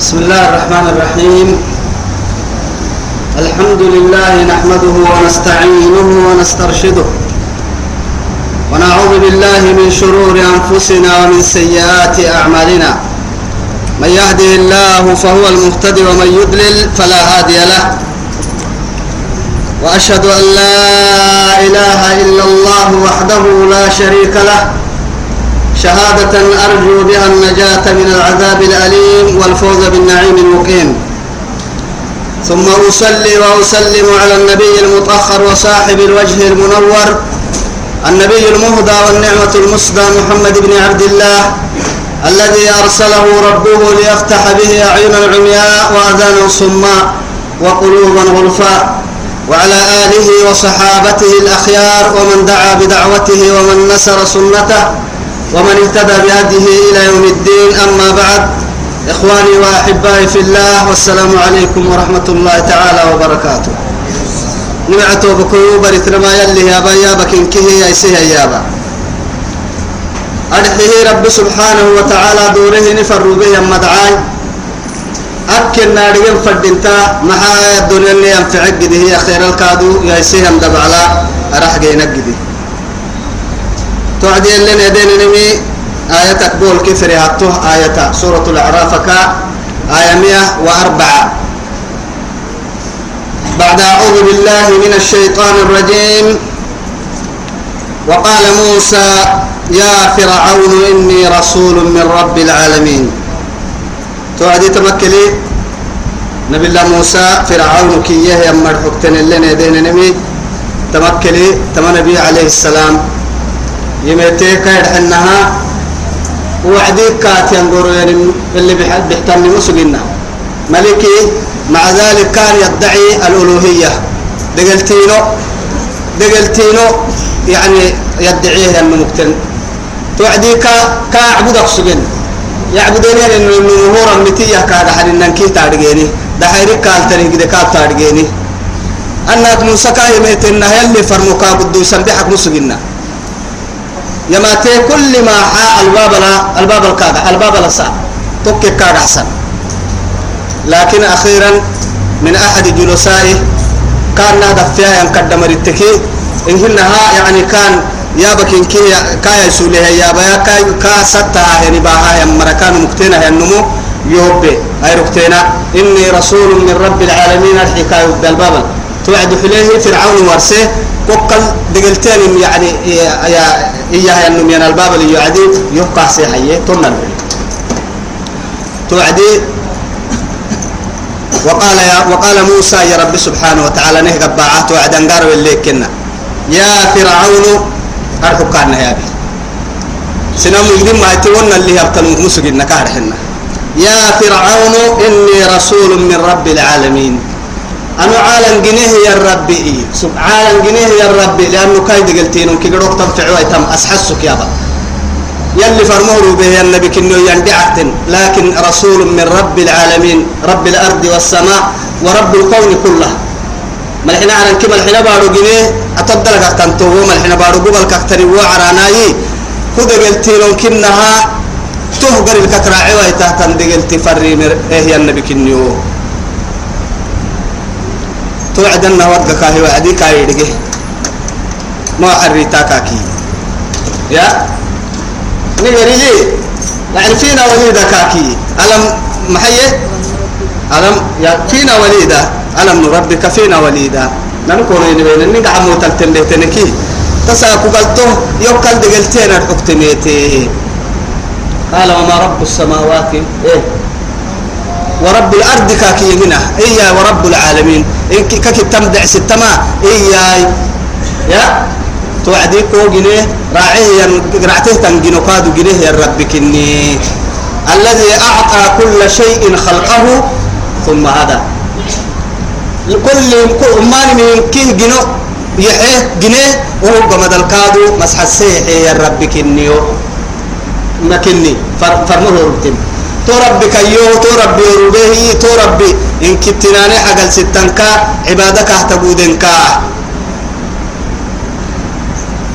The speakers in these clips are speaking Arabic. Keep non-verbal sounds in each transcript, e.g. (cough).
بسم الله الرحمن الرحيم. الحمد لله نحمده ونستعينه ونسترشده. ونعوذ بالله من شرور أنفسنا ومن سيئات أعمالنا. من يهده الله فهو المهتدي ومن يضلل فلا هادي له. وأشهد أن لا إله إلا الله وحده لا شريك له. شهادة أرجو بها النجاة من العذاب الأليم والفوز بالنعيم المقيم. ثم أصلي وأسلم على النبي المطهر وصاحب الوجه المنور النبي المهدى والنعمة المسدى محمد بن عبد الله الذي أرسله ربه ليفتح به أعينا عمياء وأذانا صماء وقلوبا غلفاء وعلى آله وصحابته الأخيار ومن دعا بدعوته ومن نسر سنته ومن اهتدى بهديه إلى يوم الدين أما بعد إخواني وأحبائي في الله والسلام عليكم ورحمة الله تعالى وبركاته. نمعتو بكيو بريت رما يلي يا يا بكين كيه يا يسيه يا رب سبحانه وتعالى دوره نفر به مدعاي أكل نارين فردنتا محايا الدنيا اللي ينفعك هي خير الكادو يا يسيه مدبعلا أرح جينك دي توعدي لنا دين نمي آية بول كفر هاتوه آية سورة الأعراف كا آية 104 بعد أعوذ بالله من الشيطان الرجيم. وقال موسى يا فرعون إني رسول من رب العالمين. توعدي تمكلي نبي الله موسى فرعون كيه يمر حكتن لنا دين نمي تمكلي تم نبي عليه السلام. يمتيك يدحنها وعديك كات ينظر يعني اللي بيحتمي مسجنا ملكي مع ذلك كان يدعي الألوهية. دقلتينو؟ دقلتينو؟ يعني يدعيه أنه مقتل. توعدي كا كاعبدك سجن يعبدون يعني إنه نهورا متيه كهذا حد إنك تارجيني ده تري كده كاب تارجيني أنك موسى كاي مهتنا يلي فرموكا بدو يسبحك مسجنا يماتي كل ما حاء الباب لا الباب الكاغا الباب لا سا توكي كاغا حسن لكن أخيرا من أحد جلسائه كان نهدف فيها ينقدم التكي إنهنها يعني كان يا بكين كي كاي سولها يا بيا كاي كا ستا يعني باها مركان مكتنا يا نمو يوبي. أي ركتنا إني رسول من رب العالمين الحكاية بالباب توعد حليه فرعون ورسه وقل دقلتين يعني يا إياها أنه من الباب اللي يعدي يبقى سيحية تنن توعدي. وقال يا وقال موسى يا رب سبحانه وتعالى نهج باعه توعد أنقار اللي كنا. يا فرعون أرحب كان يا بي سنم يقدم ما يتونا اللي يبتلون مسجد نكار حنا يا فرعون إني رسول من رب العالمين. أنا عالم جنيه يا ربي. إيه عالم جنيه يا ربي. لأنه كايد قلتين كي قدوك تنفعوا يتم أسحسك يا با. يلي فرمور به النبي كنه يندعتن لكن رسول من رب العالمين رب الأرض والسماء ورب الكون كله. ملحنا على كما الحين بارو جنيه؟ أتدل كتن تو. ملحنا بارو قبل كتري وعراناي كده قلتين كنها تهجر الكتراعي ويتهتن دقلتي فري إيه يا النبي كنيو توعدنا ودك كاهي وعدي كاهي دقه ما حريتا كاكي. يا؟ نيري. لي يعني فينا وليدا كاكي. ألم محيي؟ ألم؟ يا فينا وليدا. ألم نربك فينا وليدا. ننكون بين النقع موتلتن لتنكي تساكو قلتو يوكل دقلتين الحكتميتي قال وما رب السماوات؟ إيه. ورب الأرض كاكي هنا إيا ورب العالمين. إن كاكي تمدع ستما. إيا يا؟ توعدي كو جنيه راعيه رعته تنجنو كادو جنيه يا رب كني. الذي أعطى كل شيء خلقه. ثم هذا كل ما من كيه جنو يحيه جنيه وهو قمد الكادو. مسح السيح يا رب كنيو. ما كني. فرمه ربتين. تو ربي كيو تو ربي إن كتناني حقل ستنكا عبادك أهتبودنكا.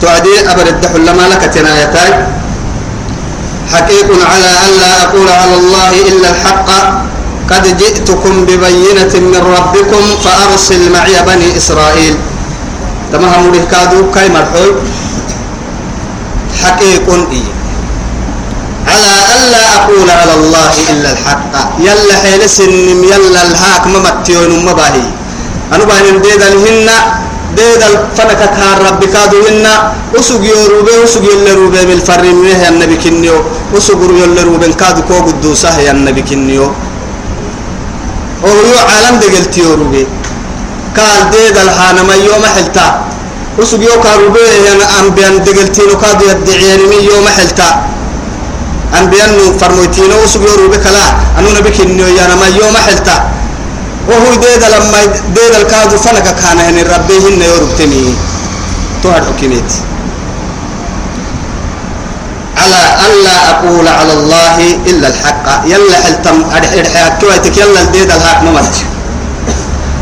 توعدي أبر الدحل لما لك تنايتاي. حقيق على أن لا أقول على الله إلا الحق. قد جئتكم ببينة من ربكم فأرسل معي بني إسرائيل. تمام مريه كادو كاي مرحوي حقيق إيه. على ألا أقول على الله إلا الحق. يلا حين سنم يلا الهاك ممتيون مباهي. أنا بهن ديد الهن ديد الفنك كان ربي كادو هن أسوق يروبي أسوق يلروبي بالفرين ويه النبي كنيو. أسوق يلروبي كادو كو قدوسه يا النبي كنيو. وهو عالم دقلت يروبي قال ديد الحانم يوم حلتا. أسوق يو كاروبي أنبيان دقلتينو كادو يدعيني يوم حلتا. أنبياء فرموتين وسجوا روبك لا أنو نبيك إنه يا نما يوم حلتا. وهو ديد لما ديد الكاد فلك كان هن ربي هن يربتني توهر حكيمت على ألا أقول على الله إلا الحق. يلا حلتم أرحيك كويتك يلا ديد الحق ممت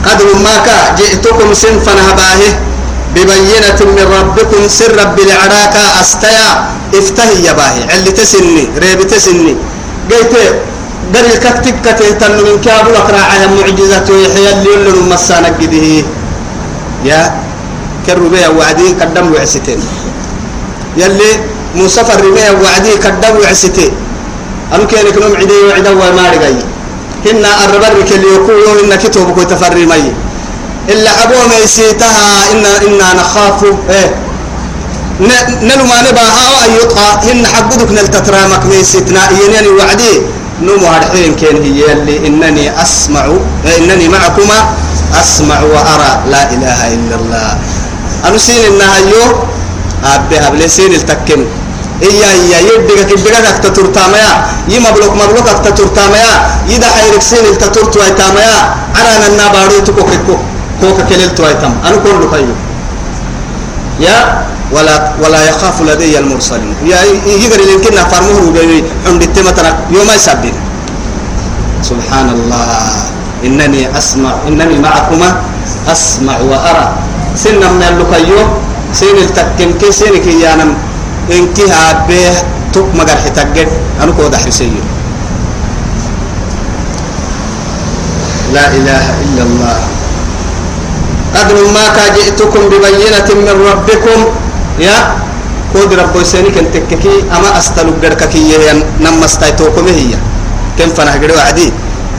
قدر ما جئتكم سنفا هباهه ببينة من ربكم سر رب العراك أستيا. افتهي يا باهي. علي تسني ريب تسني. قلت در الكتك كتهتن من كابو أقرأ معجزة ويحيى اللي يقول مسانا قده. يا كربيا وعدي قدم وعستين يلي موسى فرميا وعدي قدم وعستين أم كان يكون عدي وعدا وما رجعي هن الربر كل يقولوا إن كتبك تفرمي إلا أبوه ميسيتها إن إنا نخاف إيه. نلو ما نباها أن يطغى هن حقدك نلتترامك ميسيتنا ينني وعدي. نمو هالحين كان هي اللي إنني أسمع. إيه إنني معكما أسمع وأرى. لا إله إلا الله. أنا سين إنها يو؟ أبي أبلي سين التكن إيا إيا يدك كبيرك أكتتر تاميا يما بلوك مبلوك أكتتر تاميا يدا حيرك سين التتر توي تاميا أنا ننا تكو كوكا كليل تويتم أنا كل لقيو يا ولا ولا يخاف لدي المرسلين. يا يقدر يمكن فرمه بي عند التمتنا يوم يسبين سبحان الله إنني أسمع إنني معكما أسمع وأرى. سن من اللقيو سين التكن كي سينك يانم. إنكها به تك مجر حتجد أنا كود حرسيو لا إله إلا الله. أدر ما جئتكم ببينة من ربكم. يا؟ كود رب سينك انتككي أما أستلق قرككي نما استيتوكم هي. كم فنه قدوا عدي.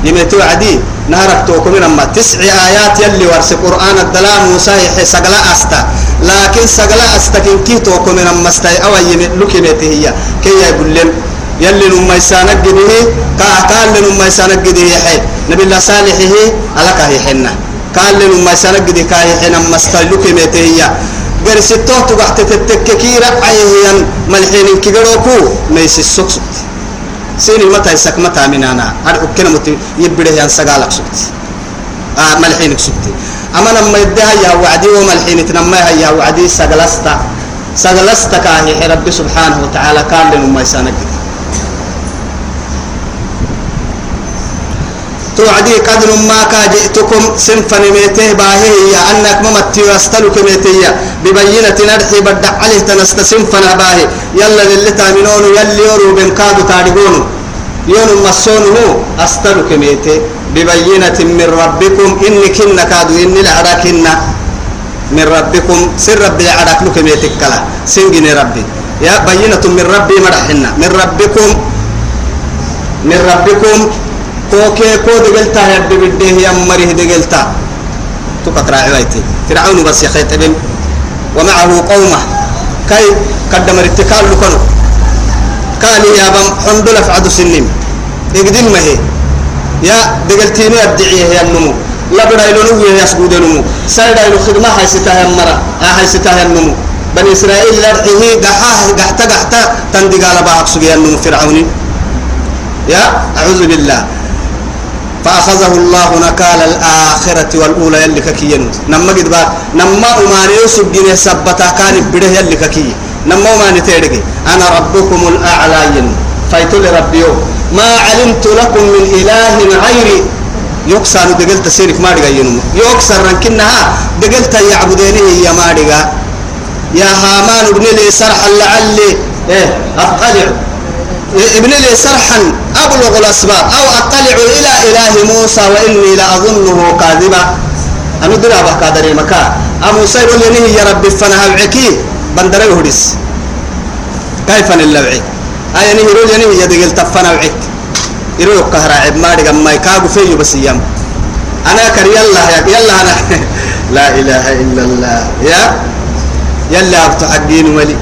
يميتوا عدي. نهرك توكم نما تسع آيات يلي ورس قرآن الدلام موسى سقلا أستا. لكن سقلا أستا كن كي توكم نما استي أو يمي لكي هي. كي يقول لهم يلي نما يسانك به كا كان نما يسانك به حي. نبي الله صالح هي. على كهي حنة. قال لهم ما سنجد كاي حين مستلوك متهيا غير ستة تقعت تتككيرا عيهيا ملحين كيغروكو ميس السكسك سيني متى يسك متى من أنا؟ هذا كنا مت يبره ين سجالك سكت آه ملحين سكت أما لما يدها يا وعدي وملحين تنما يا وعدي سجلستا سجلستا كاهي رب سبحانه وتعالى قال لهم ما سنجد توعدي قدر ما كاجئتكم سنفني ميته باهي يا أنك ممتي وأستلك ميتيا ببينة نرحي بدع عليه تنست سنفنا باهي. يلا اللي تامنون يلي يورو بن كادو تاريبون يونو مسونه أستلك ميته ببينة من ربكم إني كنا كادو إني العراكنا من ربكم سر ربي عراك لك ميتك كلا. سنجني ربي. يا بينة من ربي مرحنا. من ربكم من ربكم كوكي كو دقلتا يد بده يا مريه دقلتا تقطع عويتي فرعون بس يا خيت ابن ومعه قومه۔ كي قدم الاتكال لكنو قال يا بم حمد لله فعد سنين يقدم ما هي يا دقلتيني ابدعيه يا النمو لا بدا يلونو يا سجود النمو سيدا يلو خدمه مرة هاي ستاه النمو بني اسرائيل لرحيه قحاه قحتا قحتا تندقال باعك سجيا النمو فرعوني يا أعوذ بالله فأخذه الله نكال الآخرة والأولى يلي ككي نما قد با نما أماني يوسف جنيه سبتا كان بده يلي ككي نما أماني تيرجي أنا ربكم الأعلى ين. فايتول ربيو ما علمت لكم من إله غيري. يكسر دقلت سيرك ما دقا ينمو يكسر رنكنها دقلت يعبدينه يا ما يا هامان ابن لي سرحا لعلي إيه أطلع. ابن لي صرحا أبلغ الأسباب. أو أطلع إلى إله موسى وإني لأظنه كاذبا. أنا درا بك قادر مكا. أموسى يقول لي يا ربي فأنا هبعكي بندر يهدس كيف نلوعي أي نهي يقول لي يا دقل تفنا وعك يروح كهرا عب ما دقم ما يكاغو فيه بس يام أنا كر يلا يلا أنا. (laughs) لا إله إلا الله. يا يلا أبتو حقين ولي.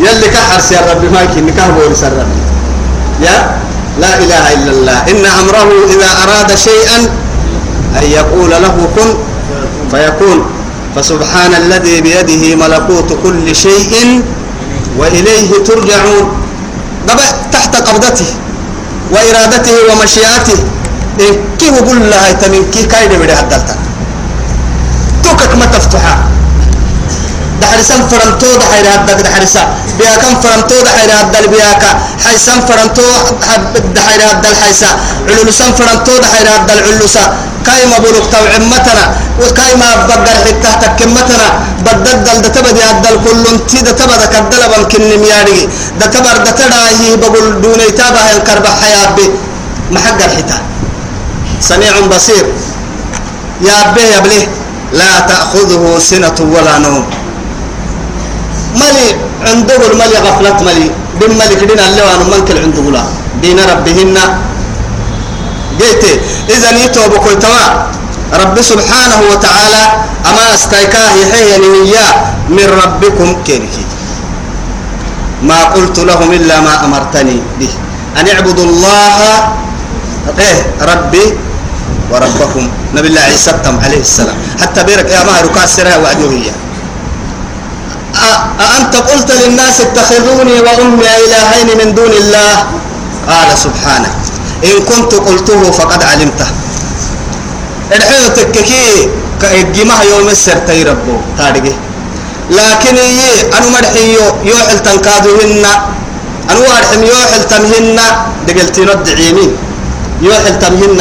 يلي كحرس يا رب ما يكن كهبور سر يا؟ لا إله إلا الله. إن أمره إذا أراد شيئا أن يقول له كن فيكون. فسبحان الذي بيده ملكوت كل شيء وإليه ترجعون. طبعا تحت قبضته وإرادته ومشيئته. إن كيف قل لها تمن كي كايد بدي هدلتا توكك ما تفتحها. دحرسان فرنتو دحير هدك دحرسا. بيا كم فرنتو دحير هدل بياك حيسان فرنتو دحير هدل حيسا. علوسان فرنتو دحير هدل علوسا كايما بلوك تو عمتنا وكايما بقر حتى تكمتنا بدد دل دتبدي هدل كل انتي دتبدا كدل بنكن مياري دتبر دتدا هي بقول دوني تابا ينكر بحياة بي. محق الحتا سميع بصير. يا بي يا بليه لا تأخذه سنة ولا نوم. ملي عنده الملي غفلت ملي. بن ملك دين الله وأنا منكل عنده لا دين ربهن. جيت اذا يتوب كويتوا رب سبحانه وتعالى أما استيكاه يحيي نيا من ربكم كيركي. ما قلت لهم إلا ما أمرتني به. أن اعبدوا الله إيه ربي وربكم. نبي الله عيسى عليه السلام. حتى بيرك يا ما ركع السراء وعدوهيه أأنت قلت للناس اتخذوني وأمي إلهين من دون الله. قال سبحانك. إن كنت قلته فقد علمته. الحين تككي كإجماع يوم السر تيربو تارجي لكن يي أنا مرحي يوحل تنكادهن أنا وارحم يوحل تمهن دقلتي ندعيمين يوحل تمهن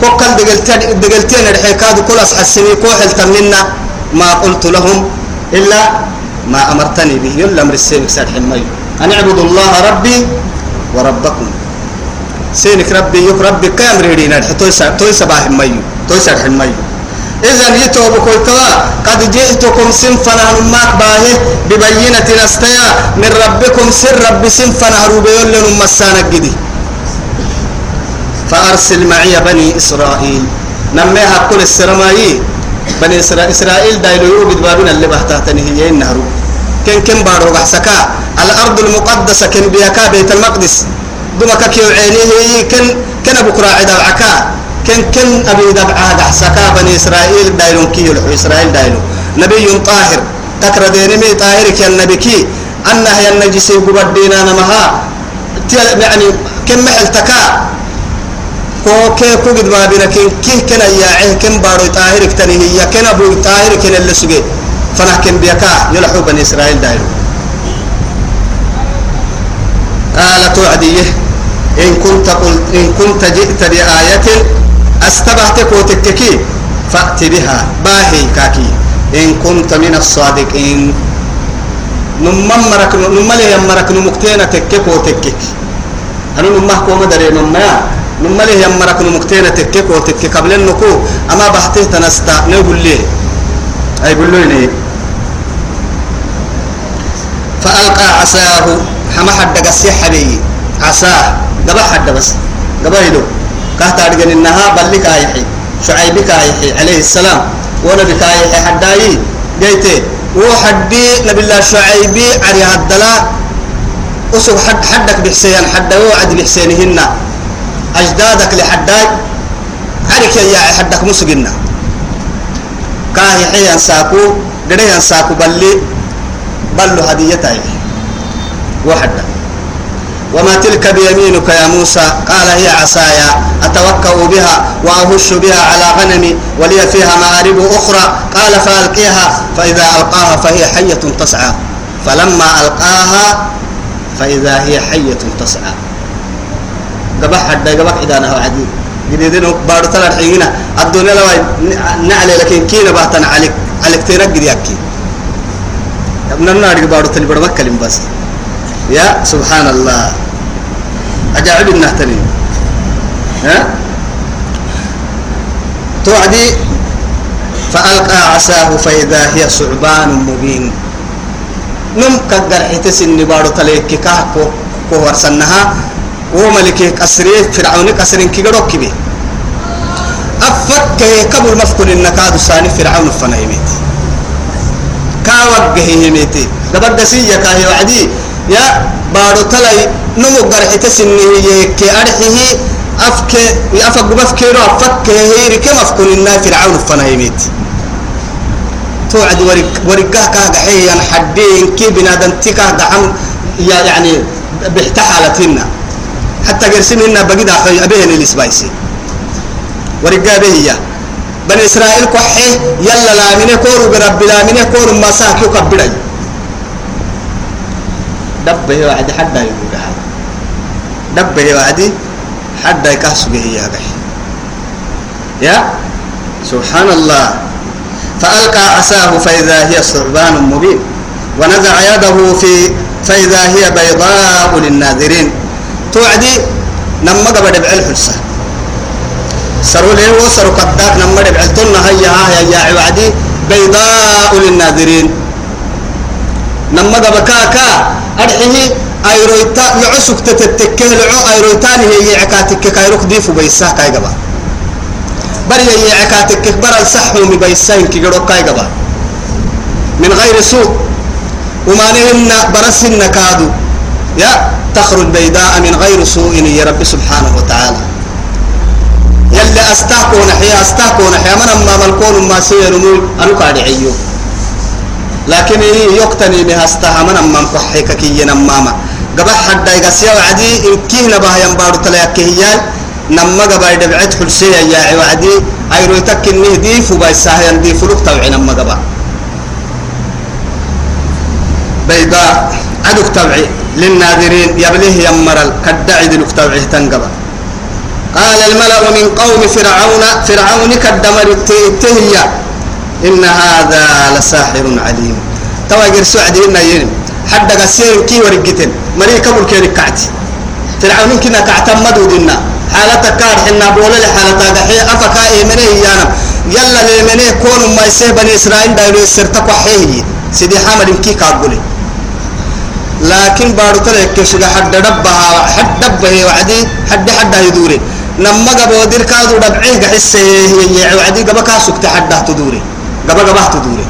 كوكل دقلتين دقلتين الحكاد كل أسحسني كوحل تمهن ما قلت لهم إلا ما أمرتني به يلا أمر السينك ساد حمي. أن اعبدوا الله ربي وربكم. سينك ربي يك ربي كام ريدين تويسا تويسا باه حمي. تويسا حمي. إذا يتوب كويتوا. قد جئتكم سنفنا نماك باه ببينة نستيا. من ربكم سر ربي سنفنا هروب يلا نمسانا قدي. فأرسل معي بني إسرائيل. نميها كل السرمايي. بني إسرائيل دايلو يوجد بابنا اللي بحتاتني هي النهر؟ كن كن بارو بحسكا. الأرض المقدسة كن بيكا بيت المقدس. دمك كيو عينيه كن كن بكرة عدا عكا كن كن أبي دبعا حسكا بني إسرائيل دايلو كيو إسرائيل دايلو. نبي طاهر. تكر دينمي طاهر كي النبي كي. أنها ينجسي قبردينا نمها يعني كم محل تكا. كو كي كو قد ما بينا كين كيه كنا كن بارو كنا اللي فنا كن بيكا توعديه إن كنت إن كنت جئت بآية فأت بها باهي كاكي إن كنت من الصادقين نممرك نملي يمرك أنا نمه كوم دري نمّا نمله يمرك نمكتين تكك وتكك قبل النكو. أما بحته تنستا نقول ليه أي بقول فألقى عصاه حما حد قسي حبي. عصاه قبا حد بس. قبا يدو. كهتا أرجن إنها بل كايحي. شعيب كايحي. عليه السلام. ونبي كايحي حداي. جيتي وحدي نبي الله شعيبي عري هدلا أسو حد حدك بحسين. حد وعد بحسينهن. أجدادك لحداي. عرك يا حدك مسجنا كاهي حيان ساكو قريان ساكو بلي بلو هديتاي. وحدا وما تلك بيمينك يا موسى؟ قال هي عصايا أتوكأ بها وأهش بها على غنمي ولي فيها مآرب أخرى. قال فألقيها فإذا ألقاها فهي حية تسعى. فلما ألقاها فإذا هي حية تسعى. قبح حدا قبح إذا أنا عدي. جديدين بارو تلا الحينة الدنيا لو نعلي لكن كينا باتنا عليك عليك تيرك أكي ابن النار بارو تلي بڑا مكلم بس. يا سبحان الله أجعب النهتنين ها؟ توعدي فألقى عساه فإذا هي ثعبان مبين. نم كجر حتسن نبارو تليك كاكو كوهر سنها وملك قصري فرعون قصرين كيغروك كبي أفك كبر مفكر النكاد ساني فرعون فنايميت كاوجه هيميتي دبر دسية كاهي وعدي. يا بارو تلأي نمو قرحة سنه كي أرحه أفك يأفق بفكيرو أفك هيري كم أفكر النا فرعون فنايميت توعد ورق ورقاه كاه حيا حدين. كي بنادم تكاه دعم. يعني بحتحالتنا حتى قرسمنا بقيدا حي أبين الإسبايسي ورقاه به بني إسرائيل كحي يلا لا من كورو برب لا من كورو ما ساك يكبري دبه وعد حدا يقول هذا. دبه وعد حدا يكاسبه يا بحي يا؟ سبحان الله. فألقى عصاه فإذا هي ثعبان مبين. ونزع يده في فإذا هي بيضاء للناذرين توعدي نما قبل بعل حلسة. سروا ليه وسروا قداك نما بعلتنا هيا ها يا وعدي بيضاء للناذرين نما قبل كاكا أرحيه أيرويتا يعسك تتتكه لعو أيرويتان هي عكاتك كايروك ديفو بيسا كاي قبل بري يعكاتك برا صحو مبيسين كي قدو كاي قبل من غير سوء. وما نهن برسن كادو. يا تخرج بيداء من غير سوء يا رب سبحانه وتعالى. يلي أستاكو نحيا أستاكو نحيا. من أما ملكون ما سيرمو انو قاعد عيو لكن يقتني بها استها من أما مكحيك كي ينماما. قبح حد يقسيا وعدي إن كينا بها ينبارو تلاك هيال نما قبا يدبعت حلسيا يا وعدي. ايرو يتكن نهدي فبايساه يندي فلوك توعي نما قبا بيضاء عدك تبعي للناذرين يبليه يمرل كدعي دلك تبعي تنقبا قال الملأ من قوم فرعون فرعون كدمر التهيا إن هذا لساحر عليم. تواجر سعدي إن ينم حد قسير كي ورقتين. مري كبر كيري كعتي فرعون كنا كعتم مدودنا حالتك كار حنا بولا لحالتك حي أفكا إيمنه يانا يلا ليمنه كون ما يسيه بني إسرائيل دايلو يسرتك وحيه سيدي حامل كي كاقولي. لكن بارو تلك كشغ حد دبها حد دبه وعدي حد حد يدوري. نما قبو دير كادو دبعيه قحسه هي وعدي قبا كاسك تحد تدوري. قبا قبا تدوري.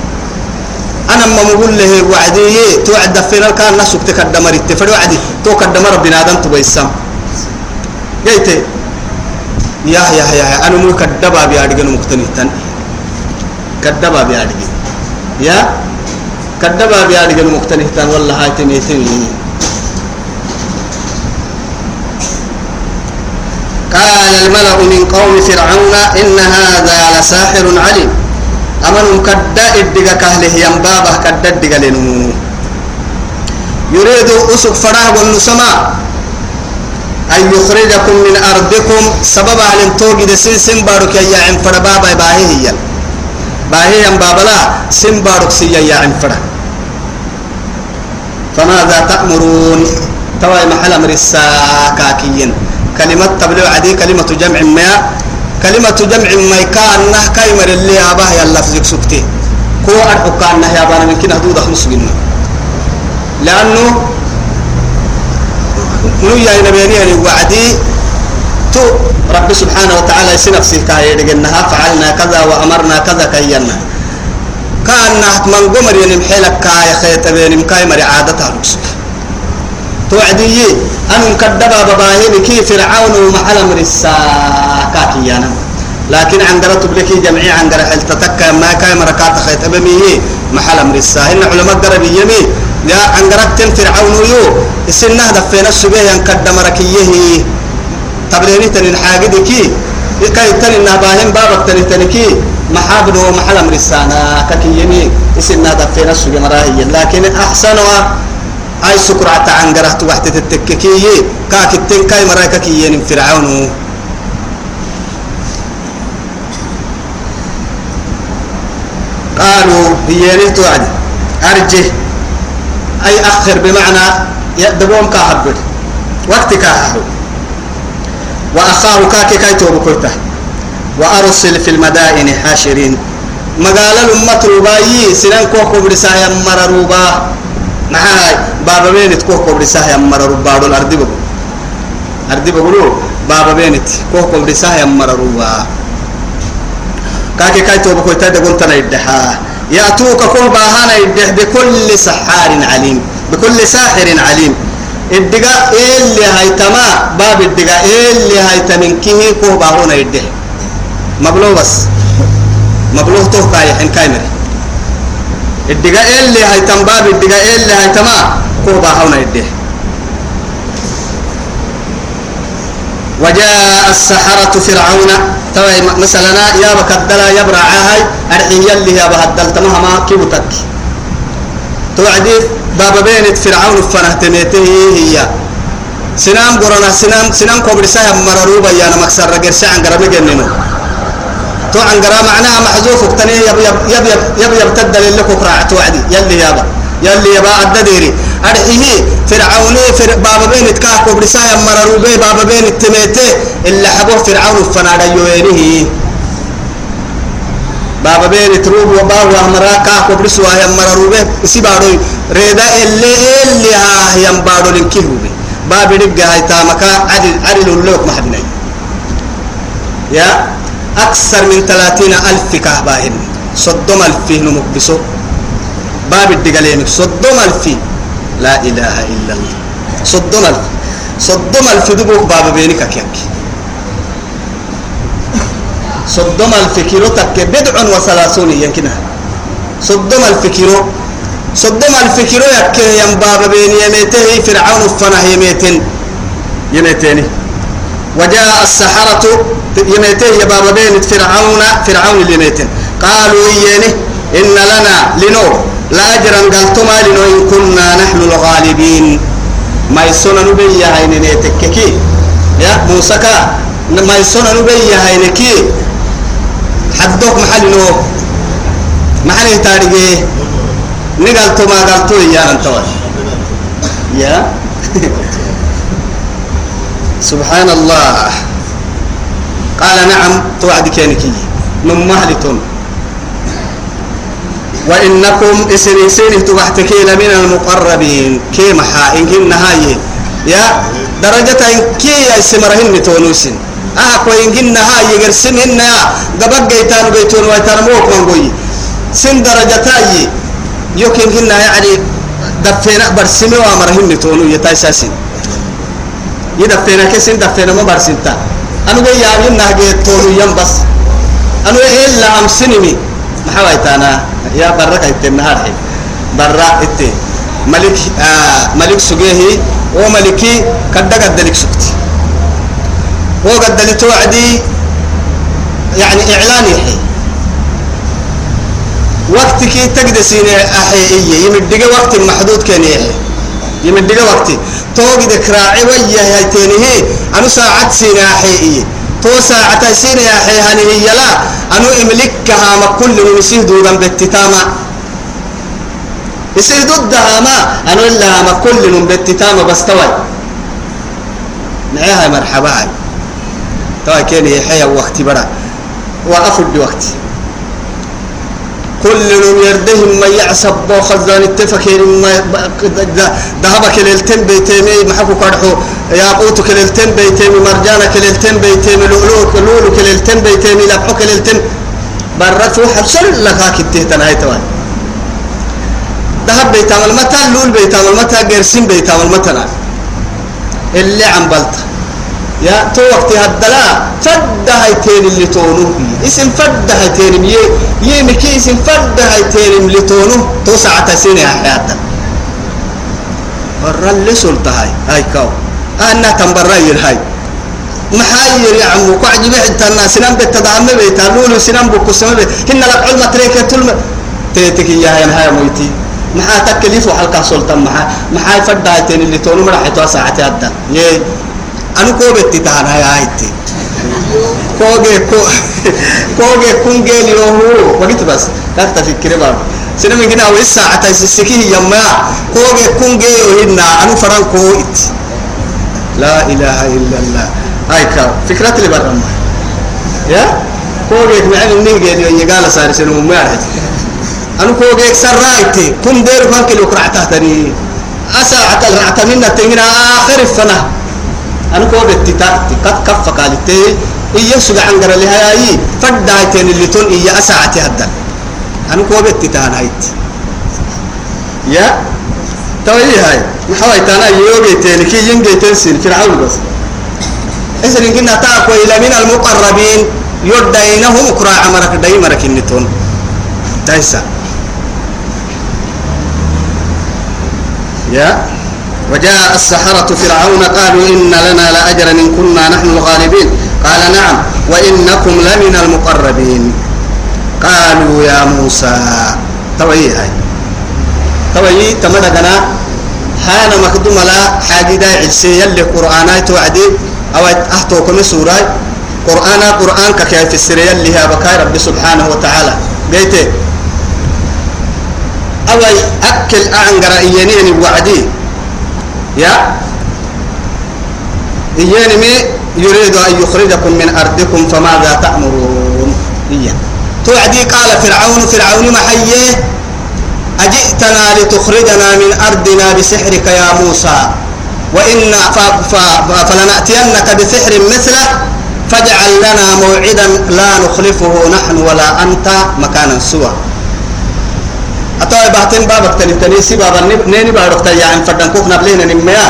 أنا ما بقول له وعدي توعد فينا كان نسك تكدمر التفر وعدي تو كدمر بنادم تبيسام. جيتي يا يا يا أنا مو كدبا بيادغن مقتنيتن كدبا بيادغن يا؟ كدبا بيادغن مقتنيتن والله هاي تميتين قال الملأ من قوم فرعون إن هذا لساحر عليم. أمن كدأ إدقى كهله ينبابه كدأ إدقى لنمو. يريد أسق فراه والنسماء أن يخرجكم من أرضكم. سبب أهل توجد سن سن بارك يا عم فرا بابا باهي هي. باهي يم بابلا سن بارك سي يا عم فرا. فماذا تأمرون؟ تواي محل أمر الساكاكيين. كلمة تبلغ عدي كلمة جمع ما كلمة جمع ما كان نه كايمر اللي أباه يلا فيك سكتي. كو أرحو كان نه يا بانا من كنا هدود خمس جنة لأنه نويا نبيني يعني وعدي تو رب سبحانه وتعالى يسنفسي كاي دغنها فعلنا كذا وأمرنا كذا كينا. كان نهت من قمر ينمحلك كاي خيط بين مكاي مري عادتها لكسك توعدي أن كدبا بباهي كي فرعون ومحل أمر الساكاكيانا لكن عن قرأت بلكي جمعي عن قرأ حلتتك ما كاي مركات خيط بمي محل أمر السا إن علماء قرب يمي يا عن قرأت فرعون يو السنة دفينا السبيه ين كدم ركيه. تبريني تنين حاجدي كي كاي تنين نباهم بابك تنين تنين كي محابن ومحل أمر السانا ككي يمي السنة دفينا السبيه مراهي لكن أحسنها أي سكرة عن قرأت وحدة التككية كاك التنكاي مرايكا كيين فرعون قالوا هي توعد أرجه أي أخر بمعنى يدبوم كهبل وقت كهو وأخاه كاكي كاي توبكوته وأرسل في المدائن حاشرين. مقال الأمة ربايي سنان كوكو برسايا مرروبا معاي بابا بينت كوكو برسايا مرروبا دول أردي بقول أردي بقولوا بابا بينت كوكو برسايا مرروبا كاكي كاي توبكوته دقون تنا يدحا. يأتوك كوبا هانا يدح بكل سحار عليم. بكل ساحر عليم. الدقاء اللي هيتما باب الدقاء اللي هيتمن كيه كوبا هنا يدح. مبلو بس. مبلوغ تو كاي حين كايمر الدقاء اللي هيتم باب الدقاء اللي هيتما كوبا هنا يدح وجاء السحرة فرعون. توي مثلا يا بكدلا يا برعاهي أرحي يلي يا بهدل تمهما كيبتك. توعدي بابا بينت فرعون فنهتميته هي. سنام قرنا سنام سنام كبر سهم مرروبا يا أنا مكسر رجل سعن قرب جننو تو عن قرا معناها محذوف اقتني يب يب يب يب يب يب تدل لك قراء توعدي يلي يابا. يلي يابا الدديري أرحيه فرعون فر بابا بين تكاه كبر سهم مرروبا بابا بين التميته اللي حبوه فرعون فنادا يوينه بابا بين تروب وباب وامرا كا كبرس وهي مرروبه سيبارو ريدا اللي اللي ها يم بارو لنكيهوبه باب دبقى هاي تامكا عدل عدل اللوك محبني يا؟ أكثر من ثلاثين ألف كهباهن صدم ألف نمكبسو باب الدقالين صدم ألف. لا إله إلا الله. صدم ألف. صدم ألف دبوك باب بينك كيك. صدم ألف كيلو تك بدع وثلاثون يمكنها صدم ألف كيلو. صدم ألف كيلو يك يم بين يميته فرعون فنه يميتين. يميتين وجاء السحرة يميته يا باب بين فرعون فرعون اليميتين قالوا إياني إن لنا لنو لأجرا قلتما لنو إن كنا نحن الغالبين. ما يسونا نبي هاي نيتككي يا موسى ما يسونا نبي هاي نكي. حدوك محل نو. محل تاريخي. نقلتو ما قلتو يا أنت يا؟ (laughs) سبحان الله. قال نعم توعد كينكي من مهلتون وإنكم إسن إسن تبحتكي لمن المقربين. كي محا إن كنا هاي يا درجة كي يسمرهن تونوسن آه كو إن كنا هاي يقرسم هن يا قبق جيتان بيتون ويتان موك من قوي. سن درجة يمكن كنا يعني دفينا برسمي وامرهن تونو يتاساسين يدفينا كسين دفينا ما برسنتا أنا جاي يعمل نهجة تونو يم بس. أنا إلا أم سينمي. محاويت أنا يا برا كيت النهار هي. برا إنت ملك آه ملك سجيه وملكي كدا قد لك سكت هو قد توعدي. يعني إعلان يحيي وقتك تقدسين أحيئية يمدق وقت محدود كان يحيي يمدق وقت توقد كراعي ويا هيتينه أنو ساعة سين أحيئية تو ساعة سين أحيي هنه يلا أنو إملكها ما كل مسيه دودا بالتتامة يصير أنو إلا ما كل بالتتامة بس توي. نعيها مرحبا. توي كان يحيي وقت برا. وأفد بوقتي. كل يوم يردهم ما يعصب بو خزان التفكير ما ذهب كليلتين بيتيمي محكو كرحو. ياقوت كليلتين بيتيمي مرجانا كليلتين بيتيمي لؤلؤ لولو كليلتين بيتيمي لبحو كليلتين. برت سر لك كتيتن هاي توان. ذهب بيتعمل متى لول بيتعمل متى قرسين بيتعمل متى اللي عم بلطة. يا تو وقت هدلا فد هايتين اللي تونو اسم فد هايتين يه يه مكي اسم فد هايتين اللي تونو تو ساعة سنة حياتا برا اللي سلطة هاي هاي كاو. أنا تنبرا هاي. محاير يا عمو كعجي بحد تنا سنان بتدعم بيتا لولو سنان بكو سما بيت. هن لك علم تريك تلم. تيتك يا هاي هاي مويتي. محا تكليف وحلقة سلطة. محا محا فد هايتين اللي تونو مرحتوا ساعة هدا يه ko betti tahana ya aitti koge ko koge kungeli rohu wagit bas dakta fikire ba سنة من جنا ويسا عتا سكيه يما كوجي كونجي وهنا أنا فران كويت لا إله إلا الله هاي كاو فكرة اللي برا يا كوجي معين النيجي يقال صار سنة ما أنا كوجي سرايتي كم دير فانك لو كرعتها تاني أسا عتا الرعتا منا تنجنا آخر السنة أنا كوجي تتاكتي قد كف قالتي إيه سجع عن قرا لها أي فدايتين اللي تون إيه أساعتي هدا أنا كوجي تتان هايت يا؟ توي هاي. محاوي تانا يوجي تاني كي ينجي تنسين فرعون بس. إذن إننا تاكو إلى من المقربين يدينهم كرا عمرك دايمرك النتون تايسا. يا؟ وجاء السحرة فرعون قالوا إن لنا لأجرا إن كنا نحن الغالبين. قال نعم وإنكم لمن المقربين. قالوا يا موسى توي هاي. توي تمدغنا حانا مخدوم لا حاجة دا عسي يلي قرآن توعدي. أو أحتوكم سورة. قرآن قرآن كيف السرية اللي هي بكاي رب سبحانه وتعالى. قيته أو أكل أعنقر إيانين وعدي يا؟ إياني يريد أن يخرجكم من أرضكم فماذا تأمرون؟ إياه توعدي قال فرعون فرعون محيه أجئتنا لتخرجنا من أرضنا بسحرك يا موسى وإن فلنأتينك بسحر مثله فاجعل لنا موعدا لا نخلفه نحن ولا أنت مكانا سوى أتوي بحتين بابك تني تنيسي بابا نيني بارك تيا عن فدان كوك نبلين نميا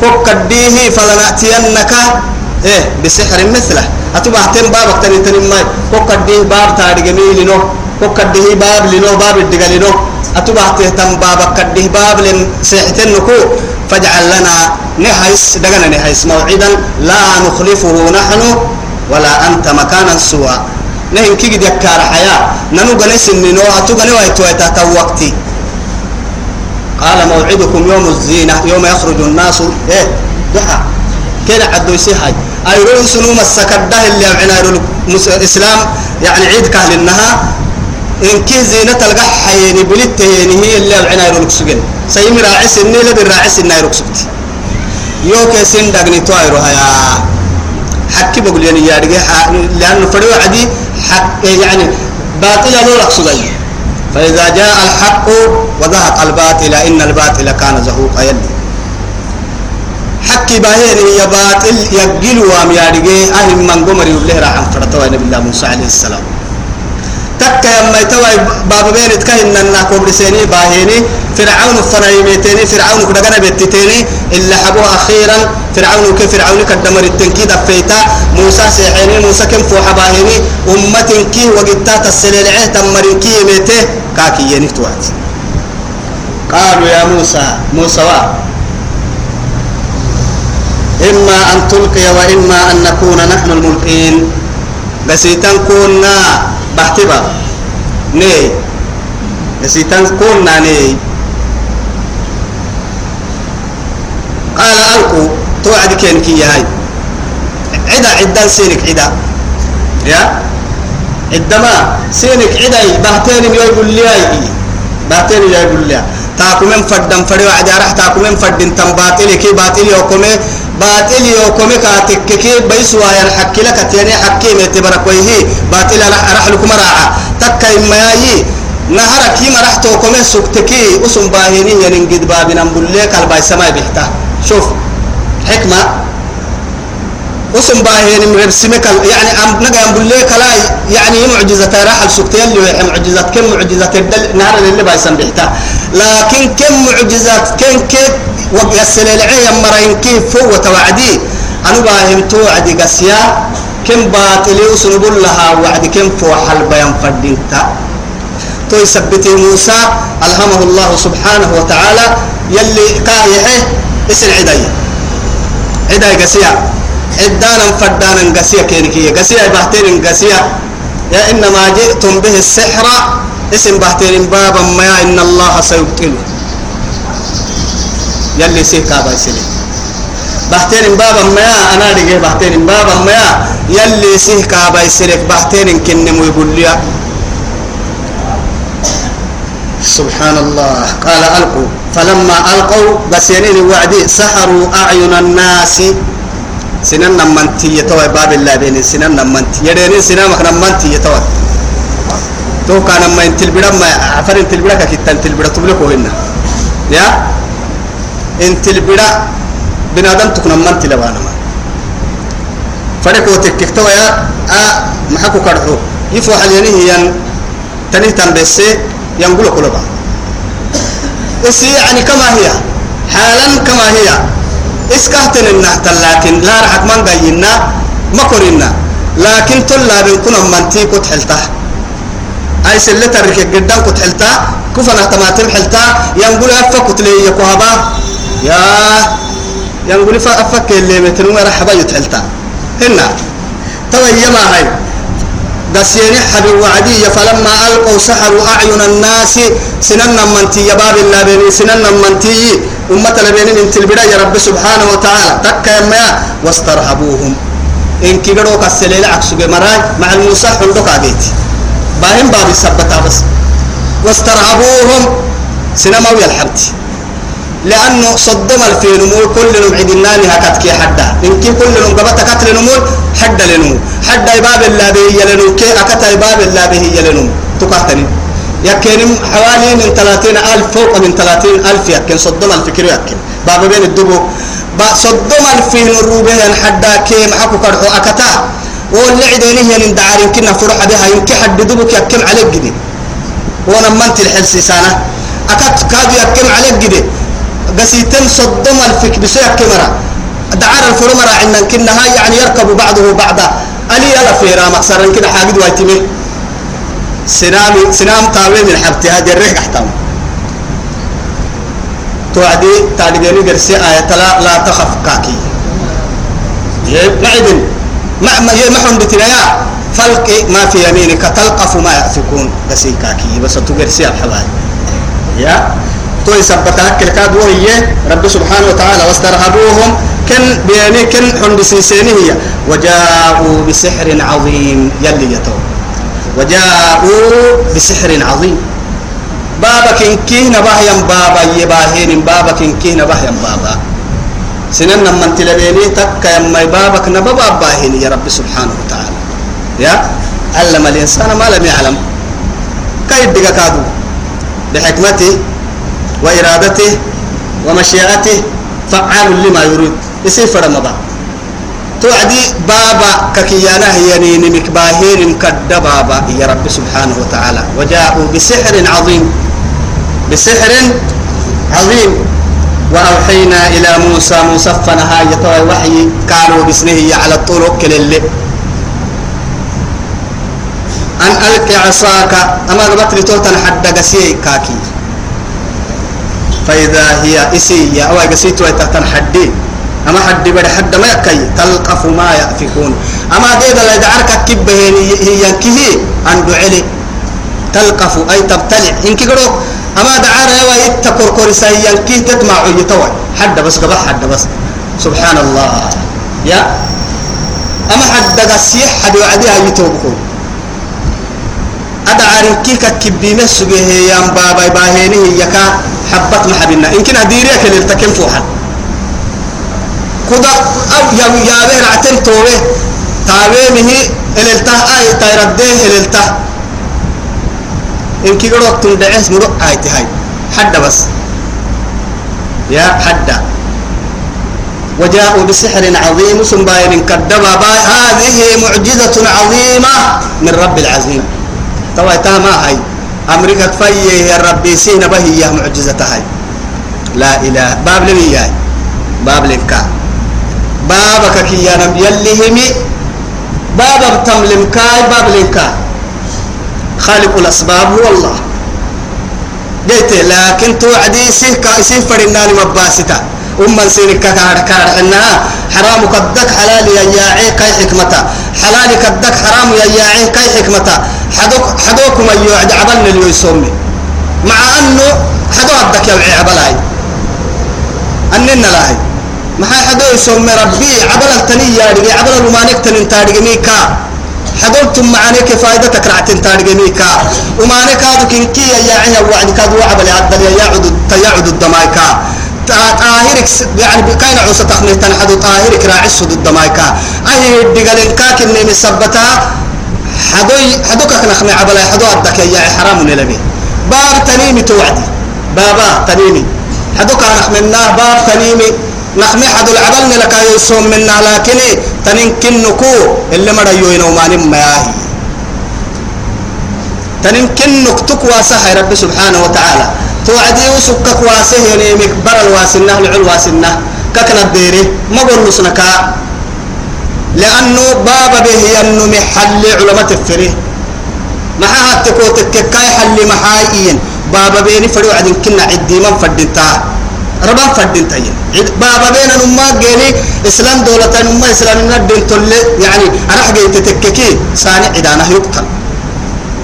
كوك كديه فلنأتينك إيه بسحر مثله. أتو بحتين بابك تني تني ماي. كوك كديه باب تاري جميل نو كوك كديه باب لنو باب الدقال نو أتو بحتين تم بابك كديه باب لن سحتين نكو. فاجعل لنا نحيس دقنا نحيس موعدا. لا نخلفه نحن ولا أنت مكانا سوى. نهن كي قد يكار حياة ننو قنس النينو أتو قنو أيتو وقتي قال موعدكم يوم الزينة يوم يخرج الناس إيه ضحى كده عدو يسيحي أيرون سنو مسكده اللي يبعنا الإسلام يعني عيد كهل النها إن كي زينة القح حيني بلت هي اللي يبعنا يرون سجن سيمي راعس النيل بالراعس النايرو سبتي يوكي سن دقني تويرو هيا حكي بقول يعني يا لأنه فريو عدي حق يعني باطل له رقصدي فإذا جاء الحق وذهب الباطل إن الباطل كان زهوقا يلي. حكي باهين يا باطل يقل وام يارجي أهم من قمر يبله راح فرطوا نبي الله موسى عليه السلام. تك يما يتوى باب بين تكهن أن كبر سيني باهيني فرعون فنايمتيني فرعون كدغنا بتتيني إلا حبوا أخيرا فرعون كيف فرعون كدمر التنكيد فيتا موسى سيحيني موسى كم فوح باهيني أمة كي وقتات السليل عه تمرين كي يميته كاكي ينفتوات قالوا يا موسى موسى وا إما أن تلقي وإما أن نكون نحن الملقين بس كنا بحتبا ني. نسيتان كنا ني قال ألقوا توعد كين كي هاي. عدا عدا سينك عدا. يا؟ عندما سينك عدا بهتين يقول لي هاي بهتين يقول لي تاكو من فدن فدي وعد راح تاكو من فدن تم باطل كي باطل يوكم باطل يوكم كاتك كي بيسوا ين حكي لك تيني حكي متبرك ويه باطل راح راح لكم راعة تكا إما يي نهارك كيما راح توكم سكتكي. اسم باهيني ينقد بابنا مبليك الباي سماي بيحتا. شوف حكمة. اسم باهين مرسمك يعني أم نجا مبليك لا يعني معجزة راح السكتين اللي معجزة كم معجزة الدل نهار اللي بايسن بيحتا. لكن كم معجزات كم كيف وقسل العين مرين كيف هو توعدي؟ أنا باهم توعدي قسيا كم باطل وسنقول لها وعد كم فوحل بيان فردينتا تو يثبتي موسى ألهمه الله سبحانه وتعالى يلي كاهيه اسم عدي عدي قسيا. عدانا فردانا قسيا كينكية. قسيا بحتين قسيا. يا إنما جئتم به السحر اسم بحتين بابا ما إن الله سيبطله. يلي سيكا بايسلي بحتين بابا ما أنا رجع بحتين بابا ما يلي سيكا بايسلك بحتين كنمو يقول لي. سبحان الله قال ألقوا. فلما ألقوا بس ينين وعدي سحروا أعين الناس. سنن نمنتي يتوى باب الله بين سنن نمنتي. يدين سنن نمنتي يتوى. تو كان ما انتل بدا ما عفر انتل بدا كتن انتل بدا تبلكو هنا يا؟ انتل بدا بنادم تكون نمنتي لوانا ما. فريقو تكتوى يا؟ أ محكو كرحو يفو حليني هي تنيه تنبسي ينقول قلوبا إسي يعني كما هي. حالا كما هي. إسكهتن النحت لكن لا رحك من قينا مكرنا لكن تلا بنكون منتي كنت حلته أي سلة الركب قدام كنت حلته كفنا تماتم حلته ينقول أفك لي يكوهبا يا ينقول أفك اللي متنو مرحبا يتحلته هنا توي ما هاي. دسيني حبي وعدي فلما ألقوا سحروا أعين الناس سنن منتي يا باب الله بني سنن منتي أمة لبني من تلبدا يا رب سبحانه وتعالى. تك ما واسترهبوهم. إن كيغرو كسليل عكسو مراي مع الموسى حندق عديت. باهم باب السبتا بس واسترهبوهم سنما ويا الحبتي لأنه صدم الفين نمول كل نوم عدنا لها كتكي حدا. إن كي كل نوم قبطة كتل نمول حدا لنمو حدا باب الله به يلنو كي أكتا باب الله به يلنو تقاتني يكن حوالي من ثلاثين ألف فوق من ثلاثين ألف يكن صدم الفكر يكن باب بين الدبو. صدم الفين الروبه حدا كي محكو كرحو أكتا. واللي عدينه ين دعارين كنا فرح بها يمكن حد دبوك يكم عليك جدي. ونمنت الحلسي سنة أكت كاد عليك جدي. قسيتن صدم الفك بسيك كمرة دعار الفرمرة عندنا كنا هاي يعني يركب بعضه بعضا. ألي يلا فيرا مقصر كده حاجد وايتمي سنام سنام تاوي من حبتي. هذه الريح احتام توعدي تعديني قرسي آية. لا لا تخف كاكي. معدن ما ما يمحن بتنايا فلق ما في يمينك تلقف ما يأفكون. قسي كاكي بس تقرسي الحبايب يا؟ توي سبتها كل كاد وهي. رب سبحانه وتعالى واسترهبوهم. كن بياني كن حند سيسيني هي. وجاءوا بسحر عظيم. يلي يتو. وجاءوا بسحر عظيم. بابا كن كين باهيا بابا يباهين بابا كن كين باهيا بابا. سنن من تلبيني تك يما بابك نبابا باهين يا رب سبحانه وتعالى. يا؟ علم الإنسان ما لم يعلم. كيف كادو؟ بحكمته وإرادته ومشيئته فعال لما يريد. يصير فرما با. توعدي بابا ككيانا هي نمك باهين كد بابا يا رب سبحانه وتعالى. وجاءوا بسحر عظيم. بسحر عظيم. وأوحينا إلى موسى موسى فنهاية وحي كانوا بسنه على الطرق كلله أن ألقي عصاك أما قبت لتوتن حد قسيه كاكي. فإذا هي إسية أو قسيت ويتهتن حدي. أما حد بدا حد ما يكي تلقف ما يأفكون. أما ديدا لا يدعرك كبه هي كه أن دعلي تلقف أي تبتلع. إن كيقولوا أما دعار يوا يتكر كورسا ينكي تتمع يتوى حد بس قبح حد بس. سبحان الله يا. أما حد قسيح حد وعديها يتوبكم أدعار كيكا كبيمة سجيه يام بابا باهينه يكا حبت محبنا إن كنا ديريك للتكن فوحا. كدا أو يا يا بير عتل توه تاوينه إللته أي تيرده إللته إن كي قرأت تندعس مرق آيت هاي. حد بس. يا حد وجاءوا بسحر عظيم سنباين كدبا باي هذه معجزة عظيمة من رب العظيم توا ما أمريكا فيه يا ربي سينا به يا معجزة هاي. لا إله. باب لمي باب لنكا بابك كي يا نبي يلي همي باب تملم كاي باب لنكا خالق الأسباب هو الله قلت لكن توعدي سيه كايسين فرناني مباستا أما سينك كار كار إنها حرام كدك حلال يا ياعي كاي حكمتا حلال كدك حرام يا ياعي كاي حكمتا حدوك حدوكم أيو عبلن اللي يسمي. مع أنه حدو عبدك يا عبلاي أننا لاهي ما حدو يسمي ربي عبل التنية عبل المانك تنين تارجع ميكا. حضرتم معانيك فائدتك رعتين تارجميكا نكادو كنكي يا عيا وعد كادو وعبل يعدل يا يعد تيعد الدمايكا طاهرك يعني كاين عوسة تخمي تنحدو طاهرك راعي سود الدمايكا أي دقالين كاك إني مسبتا حدوي حدوك نخمي عبلا حدو أدك يا حرام نلبي. باب تنيمي توعدي. بابا تنيمي. حدوك نخمي باب تنيمي. نخمي حدو العبل لك يسوم منا لكن تنين كنكو اللي مرة يوين وماني مياهي تنين كنك تكوى صحي رب سبحانه وتعالى. توعدي وسكك واسه يعني مكبر الواسنة العل واسنة ككنا الديري ما قول نسنكا. لأنه بابا به أنه محل علماء تفريه ما هاتكو تككاي حل محايين. بابا بيني فريو عدن كنا عدي من فردتا ربان فردين تاين بابا بين نما جيني إسلام دولة نما إسلام ندين تل يعني أنا حقيت تككي ساني عدانا يقتل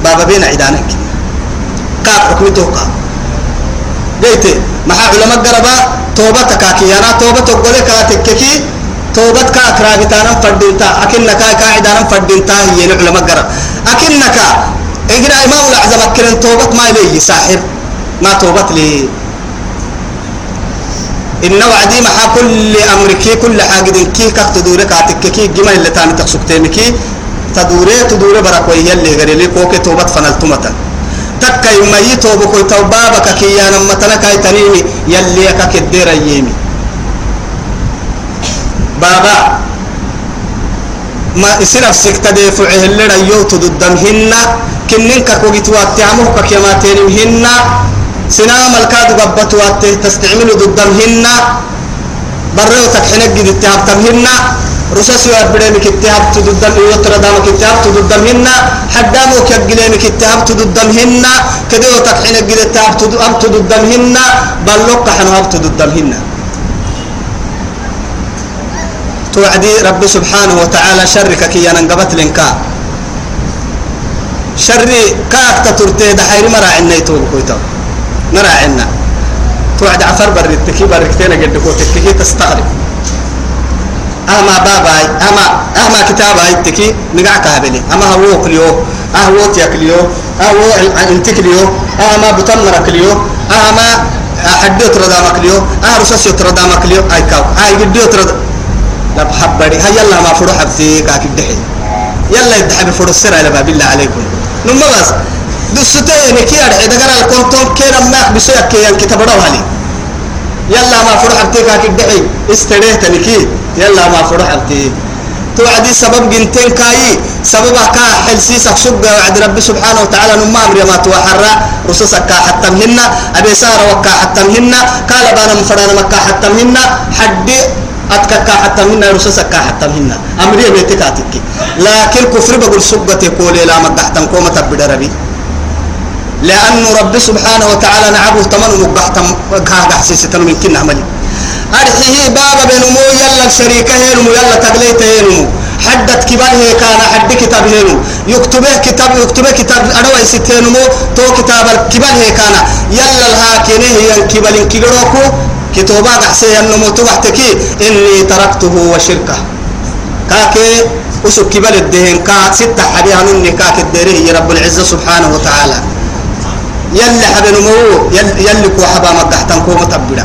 بابا بين عدانا كاك حكمته كاك جيت مع علماء قربا توبة تكاكي. أنا توبة تقولي كاتككي توبة كاكراهتانا فردينتا أكنك كاعدانا فردينتا هي علماء قرب. أكنك إجرا إمام الأعظم أكرن توبة ما لي ساحر ما توبة لي إن وعدي مع كل أمركي كل حاجة كي كك تدورك عتككي جمع اللي تاني تقصكتينكي تدوري تدوري بركوية اللي غير لي كوكي توبة فنلتمتا تكا يمي توبة كوي توبابك كي يا نما تنكا تنيمي يلي كك الدير يمي بابا ما يصير نفسك تدفع اللي ريوت ضدهن كنن كوجت واتعمه كما تنمهن سنام الكاد قبت وات تستعمل ضدهن بريو تكحنك جد تهبتمهن رسس يبرم كتاب تددم يطر دام كتاب تددمهن حدامو كجلم كتاب تددمهن كدو تكحن جد تاب تددمهن بلوك حنواب تددمهن توعدي رب سبحانه وتعالى شرك كي ينقبت لنكا شر كاك تترتي دحير مراعنا يتوب كويتو مراعنا توعد عفر برتكي بركتين قد كوتكي تستغرب. أما باباي أما أما كتاب هاي تكي نقع كابلي. أما هو كليو أهو تيكليو أهو انتكليو أما بتمر كليو أما حديو تردا مكليو أه رصاص تردا مكليو أي كاو أي قديو تردا لا بحبري هيا يلا ما فرو حبتي كاك الدحي يلا يدحي بفرو السر على باب الله عليكم. نما بس دستي نكي أرحي دقر الكونتون كينا ما بسيك كي الكتاب روحالي يلا ما فرو حبتي كاك الدحي استريت نكي. يلا ما فرح أبتي توعدي سبب جنتين كاي. سبب كا حلسي سكسب وعد ربي سبحانه وتعالى نما أمر ما توحرا رصصك حتى مهنا. أبي سارة وكا حتى مهنا. قال بانا مفرانا مكا حتى مهنا. حد أتكا حتى مهنا. رصصك حتى مهنا. أمري بيتكاتك لكن كفر بقول سبتي قولي لا مقحتم كومة تبدأ ربي لأنه ربي سبحانه وتعالى نعبه تمن مقحتم كاها حسيستن من كنا عملي أرحيه بابا بينمو يلا شريكه هينمو يلا تقليت هينمو. حدت كبال هي كان حد كتاب هينمو. يكتبه كتاب يكتبه كتاب أنا ويستينمو تو كتاب الكبال هي كان. يلا الهاكينه هي الكبال كيروكو كتوبا قحسي النمو توحتكي إني تركته وشركه. كاكي وسو كبال الدهن كا ستة حبيها مني كاك الديري رب العزة سبحانه وتعالى. يلي حبنمو يلي كو حبا مقحتن كو متبدا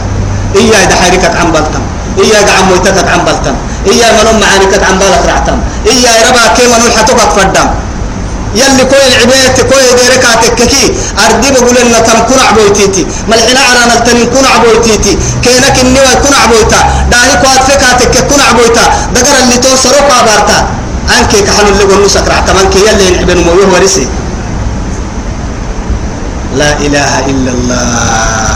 إيا حركت عن بلتم إيا إذا عن مويتتك عن بلتم إيا منهم معانكت عن بالك رعتم إيا ربا كيما نلحتك فدم يلي كوي العبيت كوي ديركاتك كي. أردي بقول إن تم كن عبويتيتي ملحنا عرانا التنين كن عبويتيتي كينك النوى كن عبويتا داهي كوات فكاتك كن عبويتا دقر اللي توصروا قابارتا أنك كحل اللي قلنا سكرع كمان كي يلي نعبن مويه ورسي لا إله إلا الله.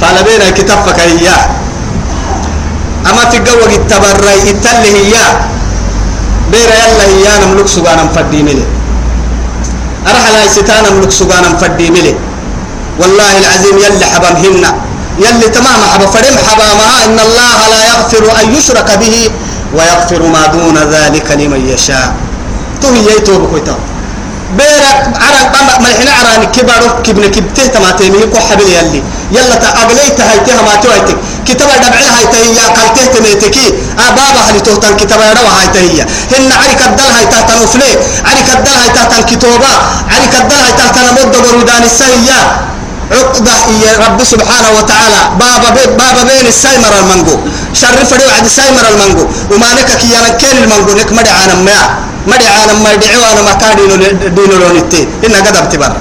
فعلبينا كتفك إياه أما تقوى التبري التله إياه بير يلا إياه نملك سبانا مفدي ملي. أرحل هاي ستانا نملك سبانا مفدي ملي. والله العظيم يلي حبمهن يلي تمام حبا فرم حبامها إن الله لا يغفر أن يشرك به ويغفر ما دون ذلك لمن يشاء. تو هي يتوب كويتا. بيرك عرق بما ملحنا عراني كبارو كبن كبته تماتيني كو حبل يلي. يلا تأغليت هاي تها ما تويتك. كتابة دبعها هاي تهي قلته تميتكي أبابا هل توتن كتابة يروا هاي تهي هن عرك الدل هاي تحت نفلي عرك الدل هاي تحت الكتوبة. عرك الدل هاي تحت نمد برودان السهية عقدة يا رب سبحانه وتعالى. بابا بي بابا بين السايمر المنجو شرف لي وعد السايمر المنجو وما نك كي كين المنجو نك مدي عالم ما عالم ما أنا ما كان دينو لون التي إن قدر تبر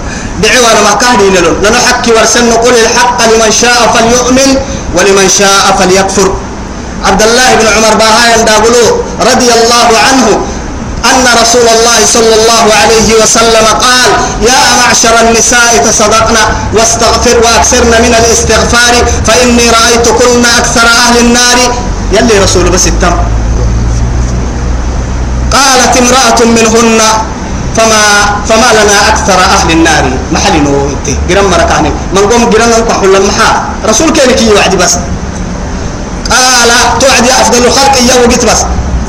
دعوا أنا ما كان دينو لون لأنه حكي ورسن قل الحق لمن شاء فليؤمن ولمن شاء فليكفر عبد الله بن عمر باهاي رضي الله عنه أن رسول الله صلى الله عليه وسلم قال يا معشر النساء تصدقنا واستغفر وأكثرن من الاستغفار فإني رأيتكن أكثر أهل النار يلي رسول بس التم قالت امرأة منهن فما فما لنا أكثر أهل النار. محل نوتي جرام مركاني من قوم جرام نقول المحا رسول كينك يوعد بس. قال توعد أفضل الخلق إياه وقت بس.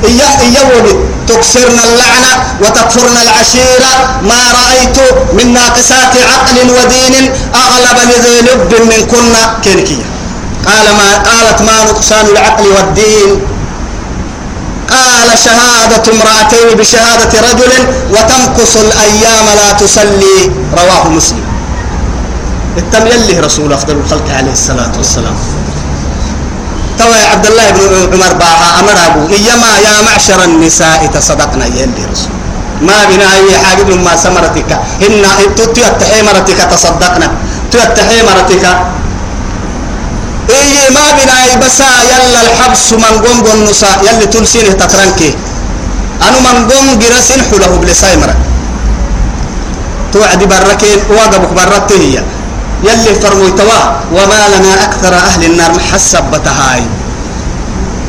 إياه إياه وقت. تكسرن اللعنة وتكفرن العشيرة ما رأيت من ناقصات عقل ودين أغلب لذي لب من كنا كينكية قال ما قالت ما نقصان العقل والدين. قال شهادة امرأتين بشهادة رجل وتمكث الأيام لا تصلي. رواه مسلم. التم يلي رسول أفضل الخلق عليه الصلاة والسلام. توا عبد الله بن عمر باها أمر أبو إيما يا معشر النساء تصدقنا يلي رسول. ما بنا أي حاجة ما سمرتك. إن تتحي مرتك تصدقنا. تتحي مرتك. إيه ما بنا بسا يلا الحبس من قوم قوم نساء يلي تلسينه تترنكي أنا من قوم جرسين حله بلساي مرة توعد بركين واقبك برته هي يلي فرموا توا وما لنا أكثر أهل النار محسبتها هاي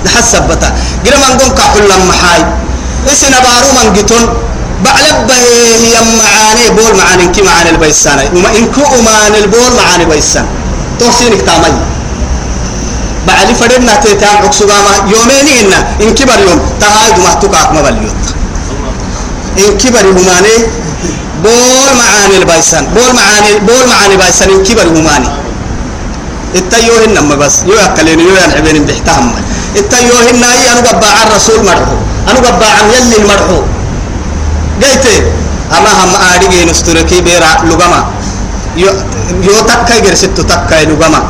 محسبتها قرا من قوم كحل محاي إسنا بارو من قتون بعلب هي معاني بول معاني كي معاني البيسان وما إنكو معاني البول معاني بيسان توصينك تامي بعلي فدنا تيتام عكسوغاما يومين إن إن كبر يوم. تهاي دمه تقاك مبليوت إن كبر يوماني بول معاني البايسان. بول معاني بول معاني بايسان. إن كبر يوماني. التيوهن نما بس. يو أكلين يو ينعبين بحتهم التيوهن أي أنا قبع الرسول مرحو. أنا قبع يلي المرحو. قلت أما هم آريجي نستركي بيرا لغما. يو يو تكاي جرست تكاي لغما.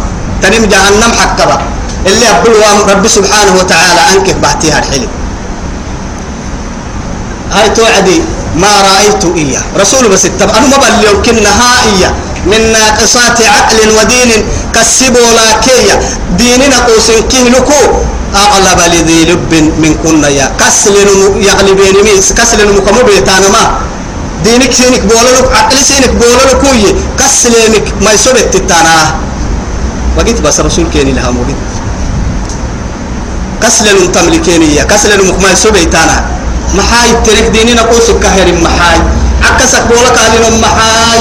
تنم جهنم حكبا. اللي أبلوا رب سبحانه وتعالى أنكف بحتيها الحلم. هاي توعدي ما رأيت إياه. رسول بس التبع أنا ما بليو إياه. من ناقصات عقل ودين كسبوا لاكية ديننا قوسن كهلكو أغلب لذي لب من كنا يا. كسل يغلبين ميس كسل مكمو بيتانا ما. دينك سينك بولولك عقل سينك بولولك كسلينك ما يسوبت تتانا. وقيت بس رسول كيني لها موجود كسل تملكيني كسل مكما يسوبيتانا محاي ترك ديننا قوسك كهر محاي. عكسك بولك علينا محاي.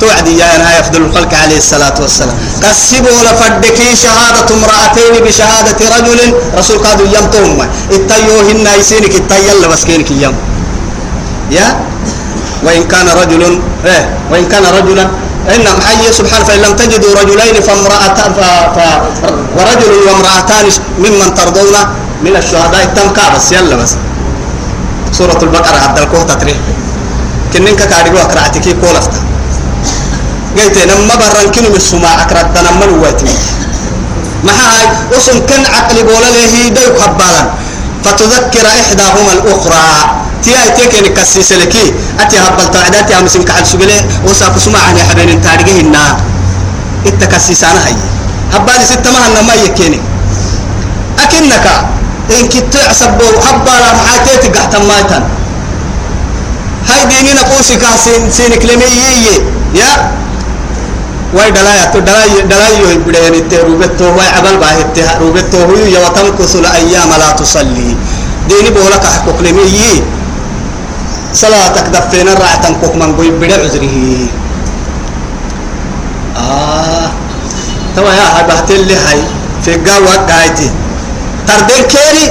توعد يا أنا يفضل الخلق عليه الصلاة والسلام. كسبوا لفدكي شهادة امرأتين بشهادة رجل. رسول قادوا يم توم اتيوهن يسينك اتيال بسكينك يم. يا؟ وإن كان رجل إيه؟ وإن كان رجلا إن محيي سبحانه فإن لم تجدوا رجلين فامرأتان ف... ف... ورجل وامرأتان ممن ترضون من الشهداء. تم بس يلا بس. سورة البقرة عبد الكوه تتريه كننك كاريجو أكرعتكي كولفتا قلت نما بران كنو من السماع أكرت نما نواتي. ما هاي وصن كان عقلي بولا له ديو خبالا فتذكر إحداهما الأخرى. تيا تيكن كسيس لكي أتي هبل تعداتي هم سمك على سبيله وساف سماع عن حبين تارجه النا التكسيس أنا هاي. هبالي ستة ما ما يكيني. أكنك إن كنت أسبو هبالا محاتيتي قحت هاي دينينا قوسي كاسين سينك لميي يا؟ واي دلايا تو دلايا دلايا يبدأ نتة روبتو واي عبال باهت روبتو هو يوتم كسل أيام لا تصلي. ديني بولك حقوق لمي صلاتك دفينا راعتن كوك من قوي بدأ عذره. آه. توا يا هاي بحتل لي هاي. في الجو قاعدين تردين كيري؟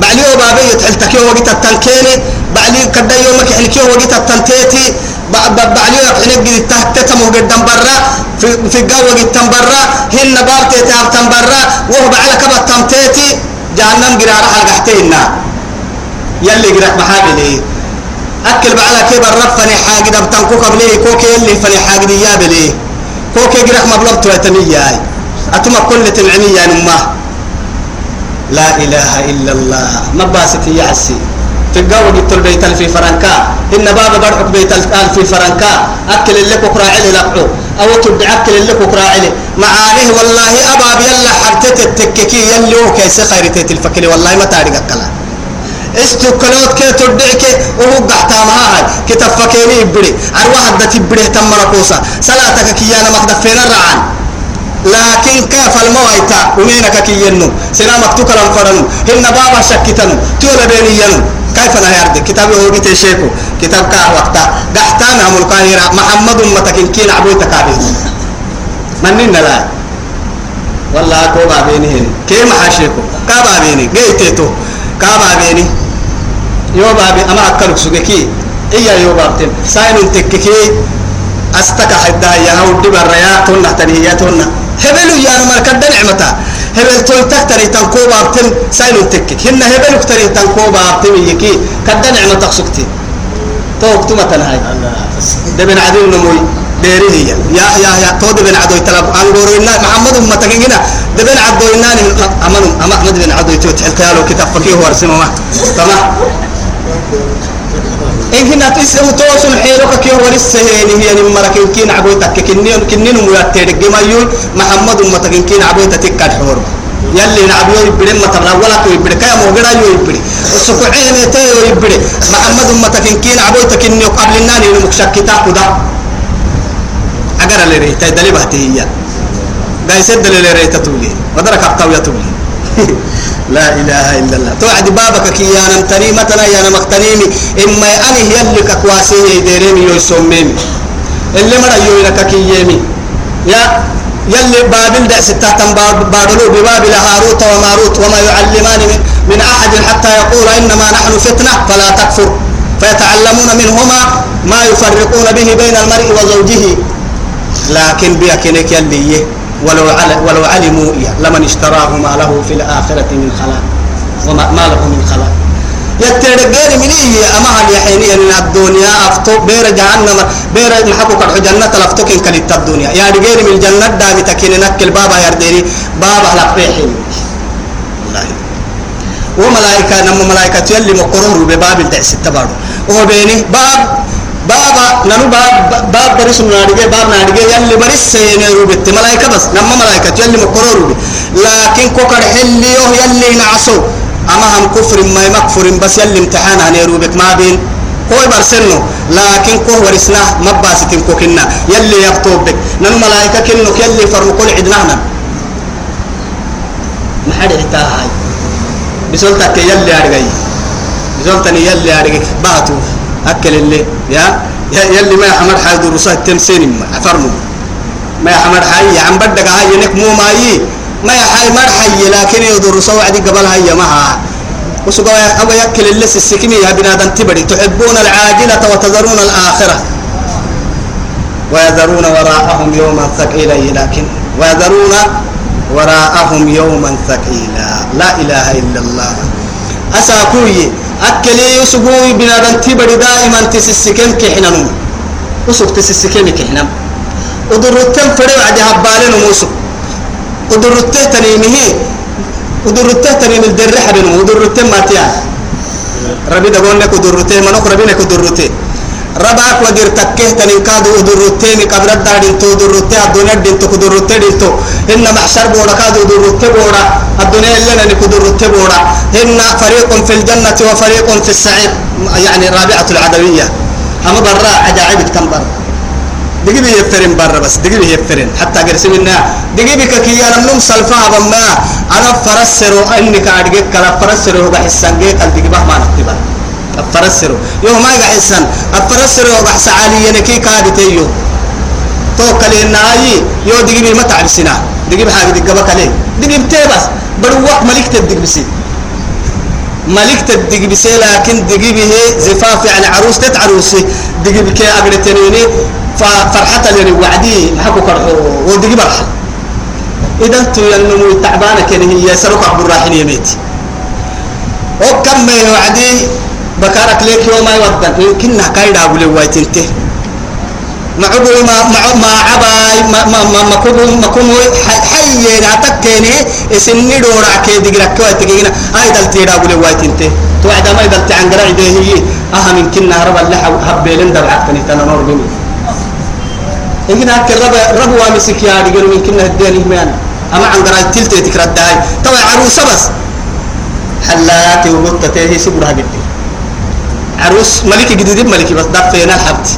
بعليو بابي يتحلتكي وقت التنكيني بعلي كدا يومك حلكي وقت التنتيتي بعلي حلك قد تحت تمو قد برا. في في الجو قد تنبرا هن بارتي تاب تنبرا وهو بعلى كبا تنتيتي جهنم قرارة حلقتهن يلي قرأت محابلي. أكل بعلى كبر رفني حاجة بتنكو قبلي كوكي يلي فني حاجة ديابلي كوكي قرأت مبلغ تويتنية أتما كل تنعمية نمه لا إله إلا الله. ما باسك يا عسي. تقوى قلت البيت في فرنكا. إن بابا برحك بيت في فرنكا. أكل لك وكراعي لقعو. أو تبدع أكل لك وكراعي معانيه والله أبا بيلا حرتت التككي يلي وكيس خيرتت الفكري والله ما تاريخ الكلام استوكلوت كي؟ تبدعك وهو قحتا معها كتاب فكيني يبري. أرواح الدت يبري تم ركوسا صلاتك كيانا مخدفين الرعان لكن كيف المويتا ومينك كي ينو؟ سنا مكتوك لهم فرنو. هن بابا شكتنو. تولى بيني ينو. كيف أنا يرد كتاب هو بيت شيكو. كتاب كا وقتا. قحتان هم القاهرة. محمد متكين كين عبوي تكابين منين لا والله كوبا بيني. هنا كيف حاشيكو؟ كابا بيني. جيتيتو كابا بيني. يوبا بي أما أكلك سوكي إيا يوبا بتن ساين تككي استكا حدا يا هو دبر يا تونا. تنهياتنا هبلو يا مركد نعمتا. هبل تول تكتري تنكو بابتن سايلو تكك هن هبلو كتري تنكو بابتن يكي كد نعمة تقسكتي توك تما تنهاي. دبن عدو نموي ديري هي. يا يا يا تو دبن عدو تلاب. انغورو إنا محمد أمة تكينا دبن عدو إنا أمن أما أحمد بن عدو تو تحلتها كتاب فكيه ورسمه ما تمام. إن هنا تسعة توصل حيرك كي هو لسه هي هي نمرك يمكن عبويتك كنين كنين وياتير جمايون محمد أمتك يمكن عبويتك تكاد حور يلي نعبيو يبدي ما تبلا ولا تو يبدي كيا موجرا يو يبدي السكوعين تيو يبدي محمد أمتك يمكن عبويتك إني قبل الناني المكشكتا كدا أجر اللي ريتا دلي بهتي هي قايس دلي اللي ريتا تولي ودرك أبتاوية تولي لا إله إلا الله. توعد بابك كي مثلا يا نمختنيمي إما أنا هي اللي كقواسي يديريمي يسميمي اللي مرة يوينك كي يمي. يا يلي بابل دع ستة بابلو ببابل هاروت وماروت وما يعلمان من, من أحد حتى يقول إنما نحن فتنة فلا تكفر. فيتعلمون منهما ما يفرقون به بين المرء وزوجه. لكن بيكنك يلي ولو ولو علموا لمن اشتراه ما له في الآخرة من خلاق. وما ما له من خلاق. يترجل من إيه أما هل يحيني أن الدنيا؟ أفتو بير جهنم بير محبوك الجنة لفتوك إن كانت الدنيا. يا رجال من الجنة دامي تكين نكل بابا يرديني. بابا لقبيحين والله. وملائكة نم ملائكة يلي مقرور بباب الدعس التبارو وبيني باب بابا نانو باب باب بريس نادجة باب نادجة يلي بريس سيني روبت ملايكة بس نما ملايكة يلي مقرر روبي لكن كوكر حلي يوه يلي نعسو أما هم كفر ما مكفر بس يلي امتحان هني روبك ما بين كوي برسنو لكن كو ورسنا ما باسيتين كوكنا يلي يكتب بك نانو ملايكة كنو يلي فرمكول عدنانا ما حد احتاها هاي بسولتك يلي أرجعي بسولتني يلي أرجعي باتو أكل اللي يا يلي ما يحمد حي دروسات تمسين عفرمو ما يحمد حي عم بدك هاي نك مو ماي. ما يحي مر حي لكن يدرس وعدي قبل هاي معها وسقوا أبا يأكل اللي السكمي يا بنادم تبري. تحبون العاجلة وتذرون الآخرة. ويذرون وراءهم يوما ثقيلا لكن ويذرون وراءهم يوما ثقيلا. لا إله إلا الله. أساكوي أكلي يسقوي بنادم تبري دائما تسسكن كحنا نم وسق تسسكن كحنا ودرتم فريو عدي هبالين موسق ودرته تنيمه ودرته تنيم الدرح بينه ودرته ما ربي دقول لك ودرته منك ربي لك ودرته ربعك ودير تكه تنين كادو مي قبر الدار انتو ودرته الدنيا دينتو ودرته دينتو إن محشر بورا كادو ودرته بورا. الدنيا اللي أنا ودرته بورا. إن فريق في الجنة وفريق في السعير يعني رابعة العدوية. أما برا عجائب كم برا. دقي بي يفترن برا بس دقي بي يفترن حتى قرسم النا دقي بي كي أنا نم سلفا بما. أنا فرسرو إنك أدقيك كلا فرسرو بحسن جيك الدقي ما نكتبه أفرسرو يوم ما يحسن أفرسرو بحس عالية نكي كادتيو توكل النهاية يو دقي بي ما تعبسنا دقي بحاجة دقي بك عليه. دقي بتبس بروح ملك تدق بسي ملك تدق بسي لكن دقي به زفاف يعني عروس تتعروسي. دقي بك أقرتنيني ففرحة لني وعدي محكو كرحو. ودقي برحل إذا انتو ينمو التعبانة كان هي سرق عبد الراحين يميت وكم ما وعدي؟ بكارك ليك يوم يودن يمكننا كايدا أقول وايتنته معبو ما مع ما عباي ما ما ما ما كبو ما كم حي نعتكني إسني دورا كي دقرا كوا تجينا هاي دل تيرا أقول وايتنته تو عدا ما دل تعنقرا إذا هي. أهم يمكننا رب الله هبلين دبعتني تنور بني إننا أكل رب رب وامسك يا رجال يمكننا الدين إيمان أما عن قراءة تلتة تكرر داي. تو عروسة بس. حلاتي وقلت تهي سبرها جدي عروس ملك جديد ملك بس دفينا الحبت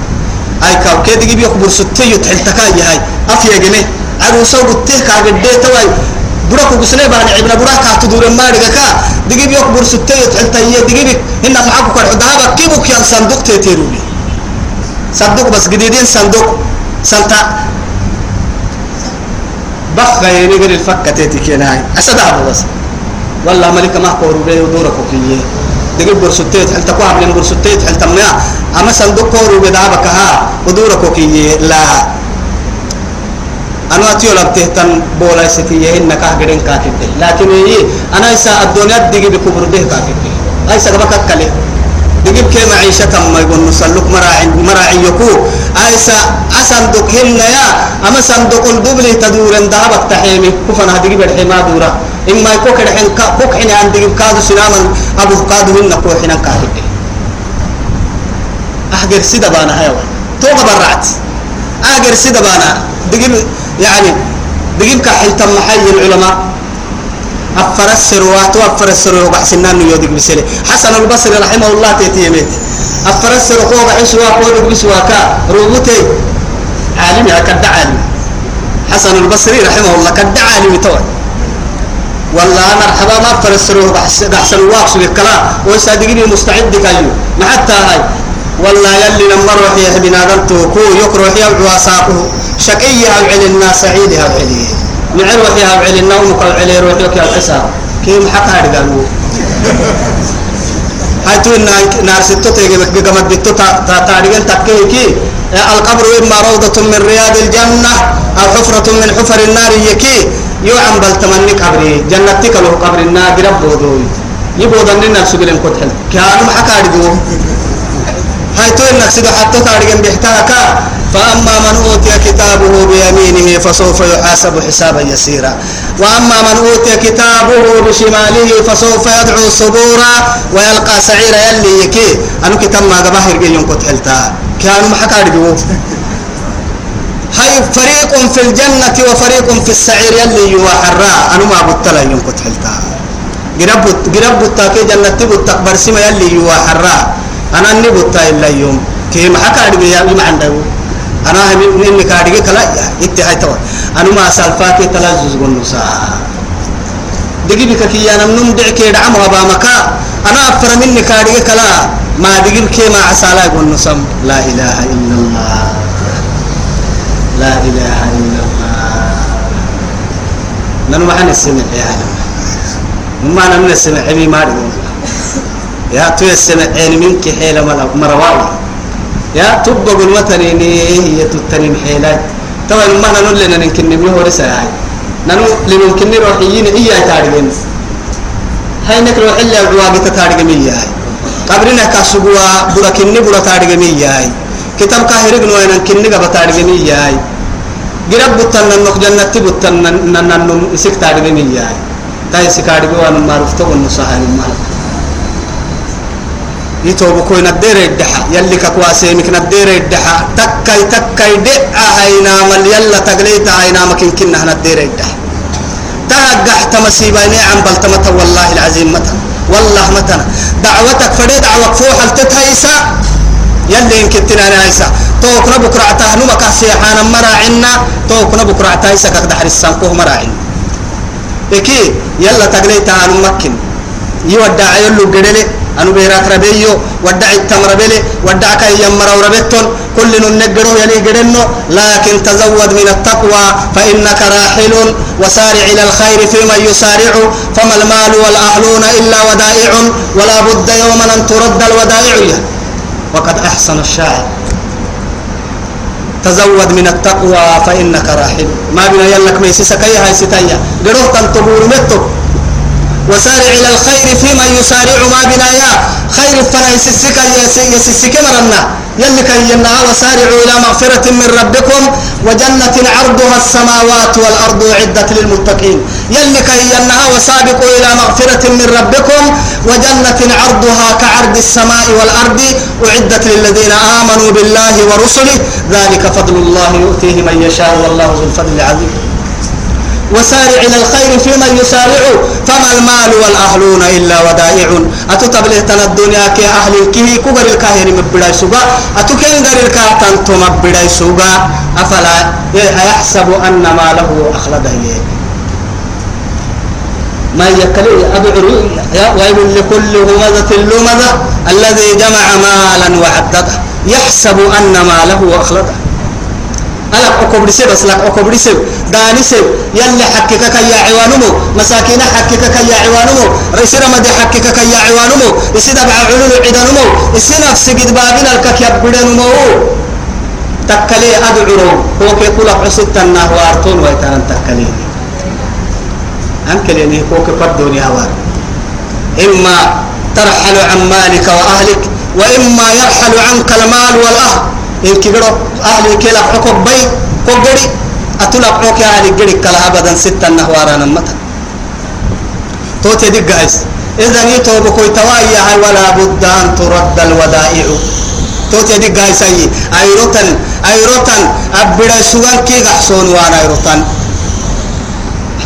هاي كاو كده جيب يخبر ستة يتحل تكاي هاي. أفيا جنيه. عروسة وقلت كاجدي توي بركو بسنة بان عبنا براك هتدور ما رجعك دقيب يخبر ستة يتحل تيه دقيب هنا معك كل عدها كيبوك يا صندوق تيروني صندوق بس جديدين صندوق. سنتا. بخ يعني غير الفكة تيتي كنا هاي. أسد بس. والله ملك ما قورو بيه ودورك وكيه دقيق برسوتيت هل تقوى عبلين برسوتيت هل تمنع؟ أما صندوق بدابك ها ودورك وكيه لا. أنا أتيو لبتهتن بولا ستيه إنك أهجرين كاكده لكن هي أنا إسا الدنيا دقيق بكبر به كاكده أي سقبك كله دقيق كي معيشة ما يقول نسلك مراعي مراعي يكو. أيسا أصندوق هن يا أما صندوق الببل تدور ذهبك تحيمي. كفنا دقيق الحما دورا إما يكو كده حين كوك حين عند دقيق كادو سناما أبو كادو هن كو حين كاهد أحجر سيدا بانا هيوا توقع برعت. أحجر سيدا بانا. دقيق يعني دقيق كحل تم حي العلماء. أفر السروات وأفر السرو وقع سنان يودك بسري حسن البصري رحمه الله تيتيمت أفر السرو قوة عسوا قوة بسوا كا روبوتي عالم يا كد عالم حسن البصري رحمه الله كد عالم توي والله مرحبا ما أفر السرو أحسن الواقص بالكلام ويصدقني مستعد كايو. ما حتى هاي. والله يلي لما روح يا بنادمته كو يكره يبعوا ساقه شقيها وعلنا سعيدها وعليه نعر وحيها وعلي النوم قال علي روح يا الحساب. كيف حق هذا قالوا؟ هاي تو نار ستة تيجي بقمت بتو تاريخ تكيكي. القبر إما روضة من رياض الجنة أو حفرة من حفر النار يكي. يوعم بل تمني قبري. جنتك له قبر النار ربو دوي يبو ظننا سبيل كتحل. كانوا هذا هاي تو انك سيدو حتى تاريخ بيحتاجك فأما من أوتي كتابه بيمينه فسوف يحاسب حسابا يسيرا. وأما من أوتي كتابه بشماله فسوف يدعو صبورا ويلقى سعيرا. يلي يكي أنو كتاب ما قباهر جيون كتحلتا كانوا محكا رجوه هاي فريق في الجنة وفريق في السعير. يلي يوحرا أنو ما بطلا يون كتحلتا قرب قرب التاكي جنة بطاق برسيما يلي يوحرا أنا أني إلا يوم. كي محكا رجوه يا عنده أنا هم إني كارجع كلا إتهاي توا أنا ما سالفاتي تلازز قنوسا دقي بك كي أنا منم دعك يدعم وبا مكا. أنا أفر مني كارجع كلا. ما دقي بك ما عسالا قنوسم لا إله إلا الله. لا إله إلا الله. نحن ما حنسمع يا عالم ما نسمع عمي ما يا تو السمع عين منك حيل مرواوي يا تبقى المتني هي تتني محيلات طبعا ما نقول لنا نمكن نبيه ورسا هاي. نانو لممكن نروحيين هي تارجين هاي نك روح الواقع تارجع مية هاي. قبرنا كسبوا بركني برا تارجع مية هاي. كتاب كاهرق نوين كني قبل تارجع مية هاي. قرب بطلنا نق جنة بطلنا ننن سك تارجع مية هاي تاي سكارجع وأنا معروف تو النصاحة المالك يتوب كوي ندير الدحا. يلي كواسي مك ندير الدحا. تكاي تكاي دعا هينا مل يلا تقليت هينا مكن كنا ندير الدحا. ترجح تمسيبا نعم بل تمت والله العظيم متى والله متى دعوتك فدي دعوة فوح التتهيسا يلي يمكن تنا نايسا. توكنا بكرة تهنو مكاسي حانا مراعنا توكنا بكرة تايسا كدحر السنقوه مراعنا إكي. يلا تقليت هانو مكن. يودع يلو قدلي. أنو بيرات ربيو ودع التمر بلي كي يمر وربتون كل ننقره يلي قرنو لكن تزود من التقوى فإنك راحل وسارع إلى الخير فيما يسارع فما المال والأهلون إلا ودائع ولا بد يوما أن ترد الودائع. وقد أحسن الشاعر. تزود من التقوى فإنك راحل. ما بنا يلك ميسيسك أي هاي ستايا. قروه تنتبور متو. وسارع إلى الخير فيما يسارع ما بنا يا. خير فلا يسسك يسسك مرنا يلك ينها وسارعوا إلى مغفرة من ربكم وجنة عرضها السماوات والأرض عدة للمتقين. يلك ينها وسابقوا إلى مغفرة من ربكم وجنة عرضها كعرض السماء والأرض أعدت للذين آمنوا بالله ورسله. ذلك فضل الله يؤتيه من يشاء. والله ذو الفضل العظيم. وسارع إلى الخير فيما يسارع. فما المال والأهلون إلا ودائع. أتتبله تنا الدنيا كي أهل الكهي كبر الكاهن مبدا سوغا. أتكين غير الكاهن مبدا سوغا. أفلا يحسب أن ماله أخلد إليه. ما يكلي أدعو ويل لكل همزة لمزة. الذي جمع مالا وعدده. يحسب أن ماله أخلده. ألك أكبر سيب أسلك أكبر سيب. داني سيب يلي حككك يا عوانمو. مساكين حككك يا عوانمو. رئيسنا مدي حككك يا عوانمو. إسيدا بع علول عدانمو. إسينا سجد بابنا الكك يبدنمو تكلي أدعو. هو كي يقول عصيت النهو أرطون ويتان تكلي. أنكلي هو كي فردوني هوار إما ترحل عن مالك وأهلك وإما يرحل عنك المال والأهل. إن كبروا أهلي كلا حكم بي كوغري أتلا حكم أهلي جري كلا أبدا ستة نهوارا نمتا. توتي إذا نيتو بكوي توايا هاي ولا بد أن ترد الودائع. توتي دي جايز أي. أيروتن أيروتن أبدا سوان كي غحصون وأنا أيروتن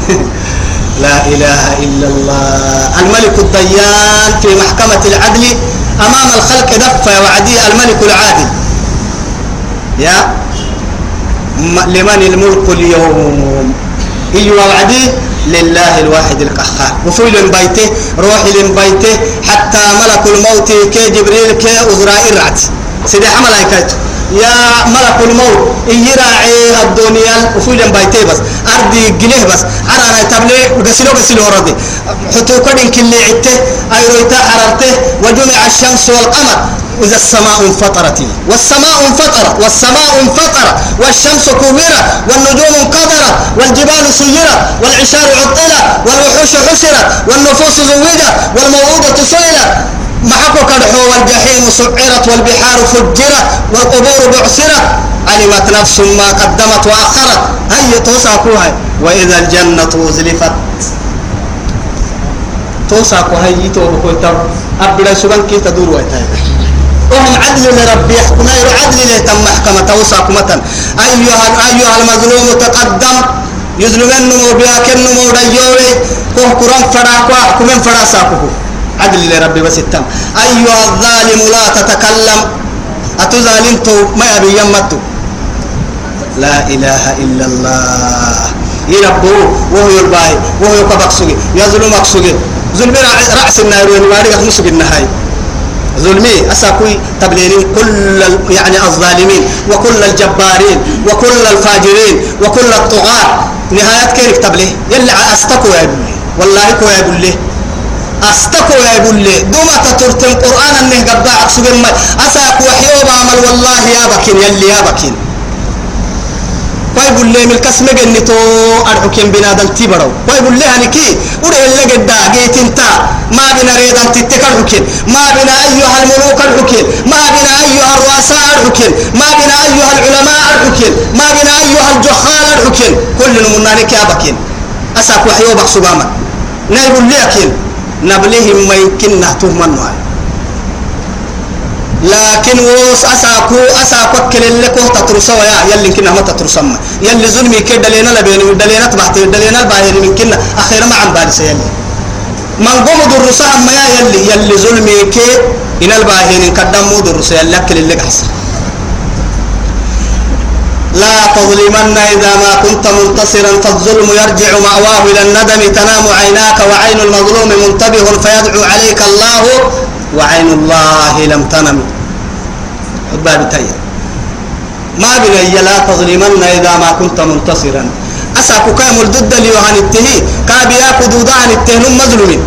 (laughs) لا إله إلا الله. الملك الديان في محكمة العدل أمام الخلق دفع وعدي الملك العادل. يا لمن الملك اليوم. ايوا وعدي لله الواحد القهار. وفيل بيته روح بيته حتى ملك الموت كي جبريل كي أزرائيل رعت سيدي حمل هيكايته يا ملك الموت يراعي الدنيا وفيل بيته بس أرضي جنيه بس أنا تبلي غسلو غسلو ردي حتو كدين كل عته أيرويتا حررته وجمع الشمس والقمر إذا السماء انفطرت. والسماء انفطرت والسماء انفطرت والشمس كورت والنجوم انقدرت والجبال سيرت والعشار عطلت والوحوش حشرت والنفوس زوجت والموءودة سئلت. محكو كدحو والجحيم سعرت والبحار فجرت والقبور بعثرت. علمت نفس ما قدمت وأخرت. هي توساكوها وإذا الجنة أزلفت. توساكو هي توبكو أبدا سبان كي تدور ويتاي. وهم عدل لربي يحكم. عدل لتم محكمة. توساكمة أيها أيها المظلوم تقدم. يظلمن مو بياكن مو ديوري كو حكم فدا ساكو عدل لربي بس التم أيها الظالم لا تتكلم. أتظالمت ما يبي يمتو. لا إله إلا الله. يربو وهو يرباي وهو سوغي يظلمك سوغي ظلم رأس النار وينواري مسوغي النهاي ظلمي أساكوي تبلينين. كل يعني الظالمين. وكل الجبارين. وكل الفاجرين. وكل الطغاة. نهاية كيف تبليه. يلي أستكوا يا بلي والله كوا يا بلي أستكوا يا بلي دوما تترتم قرآن أنه قبع أقصد ما أساكوا حيوبا عمل والله يا بكين يلي يا بكين. كوي بولي من كسم جنتو أرحكم بنادم تبرو كوي بولي هنكي وده اللي قد جيت انت. ما بنا ريدا تتكر حكين ما بنا أيها الملوك الحكين ما بنا أيها الرؤساء الحكين ما بنا أيها العلماء الحكين ما بنا أيها الجهال الحكين كل من يا بكين. أساك وحيو بخصباما نايب اللي أكين نبليهم ما يمكن نهتم لكن وس أساكو أساكو كل اللي كو تترسوا يا يلي كنا ما تترسما يلي ظلمي كده دلينا لبين دلينا تبعت دلينا الباهر كنا. أخيرا ما عم بارس يلي. من قوم درسها ما يلي يلي ظلمي كي إن الباهر قدم درس يلي كل اللي قحص لا تظلمن إذا ما كنت منتصرا فالظلم يرجع مأواه إلى الندم تنام عيناك وعين المظلوم منتبه فيدعو عليك الله وعين الله لم تنم. حبا بتايا ما بني لا تظلمن إذا ما كنت منتصرا. أساكو كامل ضد اليوهان التهي كابيا كدودا عن التهنم مظلومين.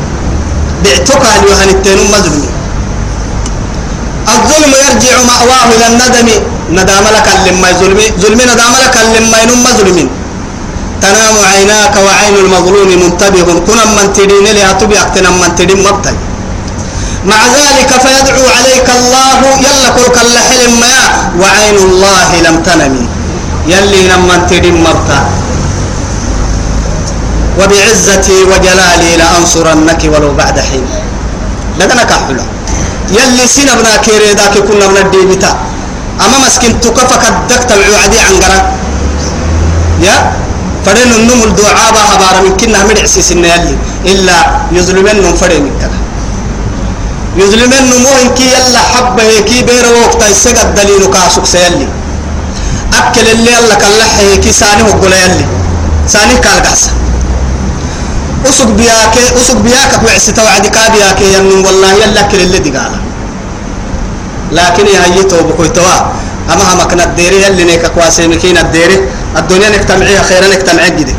بعتك عن اليوهان التهنم مظلومين. الظلم يرجع مأواه إلى الندم ندام لك لما ظلمي. ظلمي ندام لك لما ينم مظلومين تنام عيناك وعين المظلوم منتبه. كنا من تدين لها تبي أكتنا من تدين مبتل. مع ذلك فيدعو عليك الله. يلا كلك اللحل ما وعين الله لم تنم يلي لما تدين مبتل. وبعزتي وجلالي لأنصرنك ولو بعد حين. لدنك حلو. يلي سنبنا كيري ذاك كنا من الديبتا أما مسكين تكفك الدكت العوعدي عن يا؟ فرين النوم الدعاء هبارا من كنا من عسيس يلي إلا يظلمن فرين من كذا يظلمن مو كي يلا حبه كي بير وقت يسقط دليل كاسوك سيلي أكل اللي يلا كلحه كي ساني وقول يلي ساني كالقاسه أسق بياك أسق بياك وعس توعد كابياك يمن والله يلا كل اللي دقالا. لكن هي توب كويتوا أما هم كنا الديري يلي نيك كواسي مكين الديري؟ الدنيا نجتمعيها خيرا نجتمع جدي.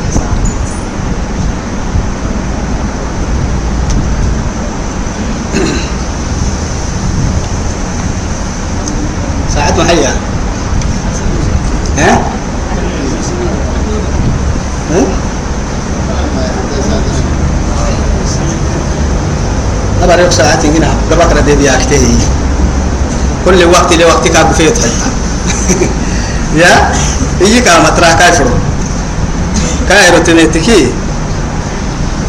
(clears throat) ساعات محيا ها؟ ها؟ أبغى يوك ساعات هنا قبك ردي بياكته كل وقت لوقت كاب فيت حتى (laughs) يا؟ يجي كام ترى كايفرو كايرو تنتكي.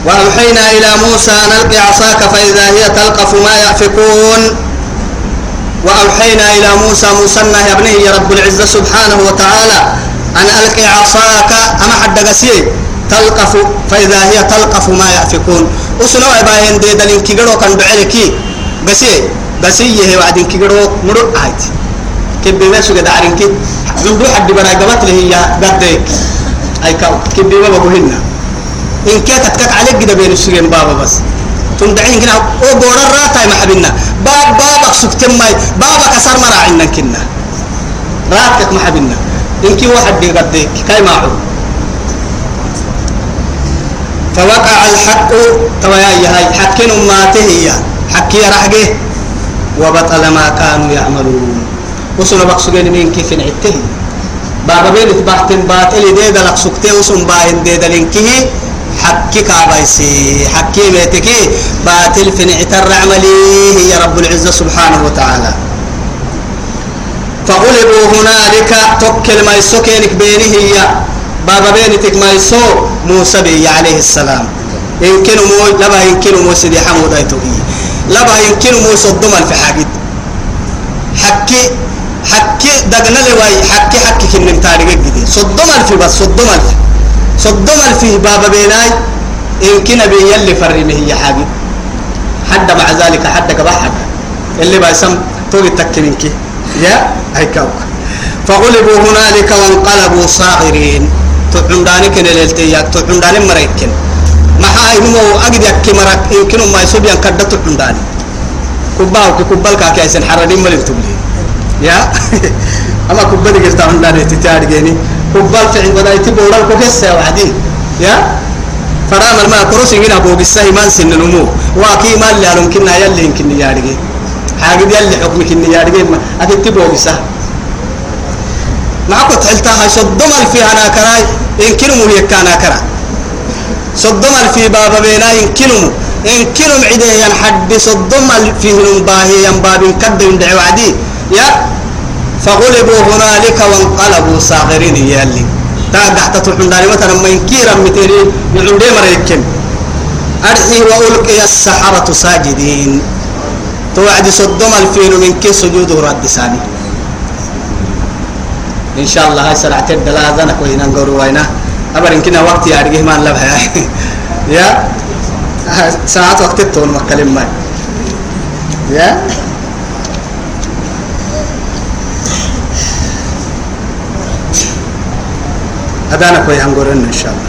وأوحينا إلى موسى أن ألقي عصاك فإذا هي تلقف ما يأفكون وأوحينا إلى موسى موسى يا ابنه رب العزة سبحانه وتعالى أن ألقي عصاك. أما حد قسيه تلقف. فإذا هي تلقف ما يأفكون وسنو عباين دي دلين كيغرو كان بعلكي. بسي بسي هي وعدين كيغرو مرو عايت. كبي ما سو قد عارنكي زندو حد برا قبط له هي قدك أي كاو. كبي ما بقولنا إن كانت تكك عليك كده بين السجن بابا بس. تندعين كنا. أو غورا راتا ما حبنا باب بابك سكتم ماي بابك كسر مرا عنا كنا. راتك ما حبنا إنكي واحد بيقدك كاي معه فوقع الحق. تويا هاي حكين ما تهيا حكي رحقه وبطل ما كانوا يعملون. وصل بقصقين من كيف نعته بابا بين تبحتن باطل دي دلق سكته وصن باين دي دلنكه حكي كابايسي حكي ميتكي باطل في نعتر عمليه يا رب العزة سبحانه وتعالى. فغلبوا هنالك توكل ما يسكنك بينه هي. بابا بينتك ما يسو موسى بي عليه السلام. يمكن مو لبا يمكن مو سيدي حمود ايتوهي لبا يمكن مو صدم في حاجد حكي حكي دقنا لواي حكي حكي كن تاريخ جديد. صدم الف بس صدم الف صدم الف بابا بيناي. يمكن بي يلي فرمه هي حاجد حد مع ذلك حد كبحد اللي بيسم توي تكنينك. يا هيكاوك فغلبوا هنالك وانقلبوا صاغرين. تعمداني كن ليلتي تعمداني ما هاي نمو أجد يكي مرك يمكن ما يسوب ينكد تعمداني كباو كبال كاكي أيسن حردين ملك تبلي يا أما كبال قلت عمداني تتعاد جيني كبال في عند بداية تبورا كوكسة وعدي يا فرام الماء كروس هنا بوق السهي ما نسن نمو واكي ما اللي علم كنا يلي يمكن يارجي حاجة يلي حكم كنا يارجي أكيد تبوق السهي معك تحلتها صدم في أنا كراي يمكنهم يكانا كرا صدم في بابا بينا يمكنهم يمكنهم عدي ينحد صدم فيهم باهي ينباب كد يندعي وعدي. يا فغلبوا هنالك وانقلبوا صاغرين يالي تحت تحن داري. مثلا ما ينكيرا متيري يعود مريكن أرحي وألقي السحرة ساجدين. توعد صدم الفين من كي سجوده رد ساني. إن شاء الله هاي سرعة الدلازة نكوي ننقر وينا أبر إن كنا وقت يارجيه ما نلبها. (laughs) يا ساعات وقت التون مكلم ماي. يا. هذا نكوي هنقر إن شاء الله.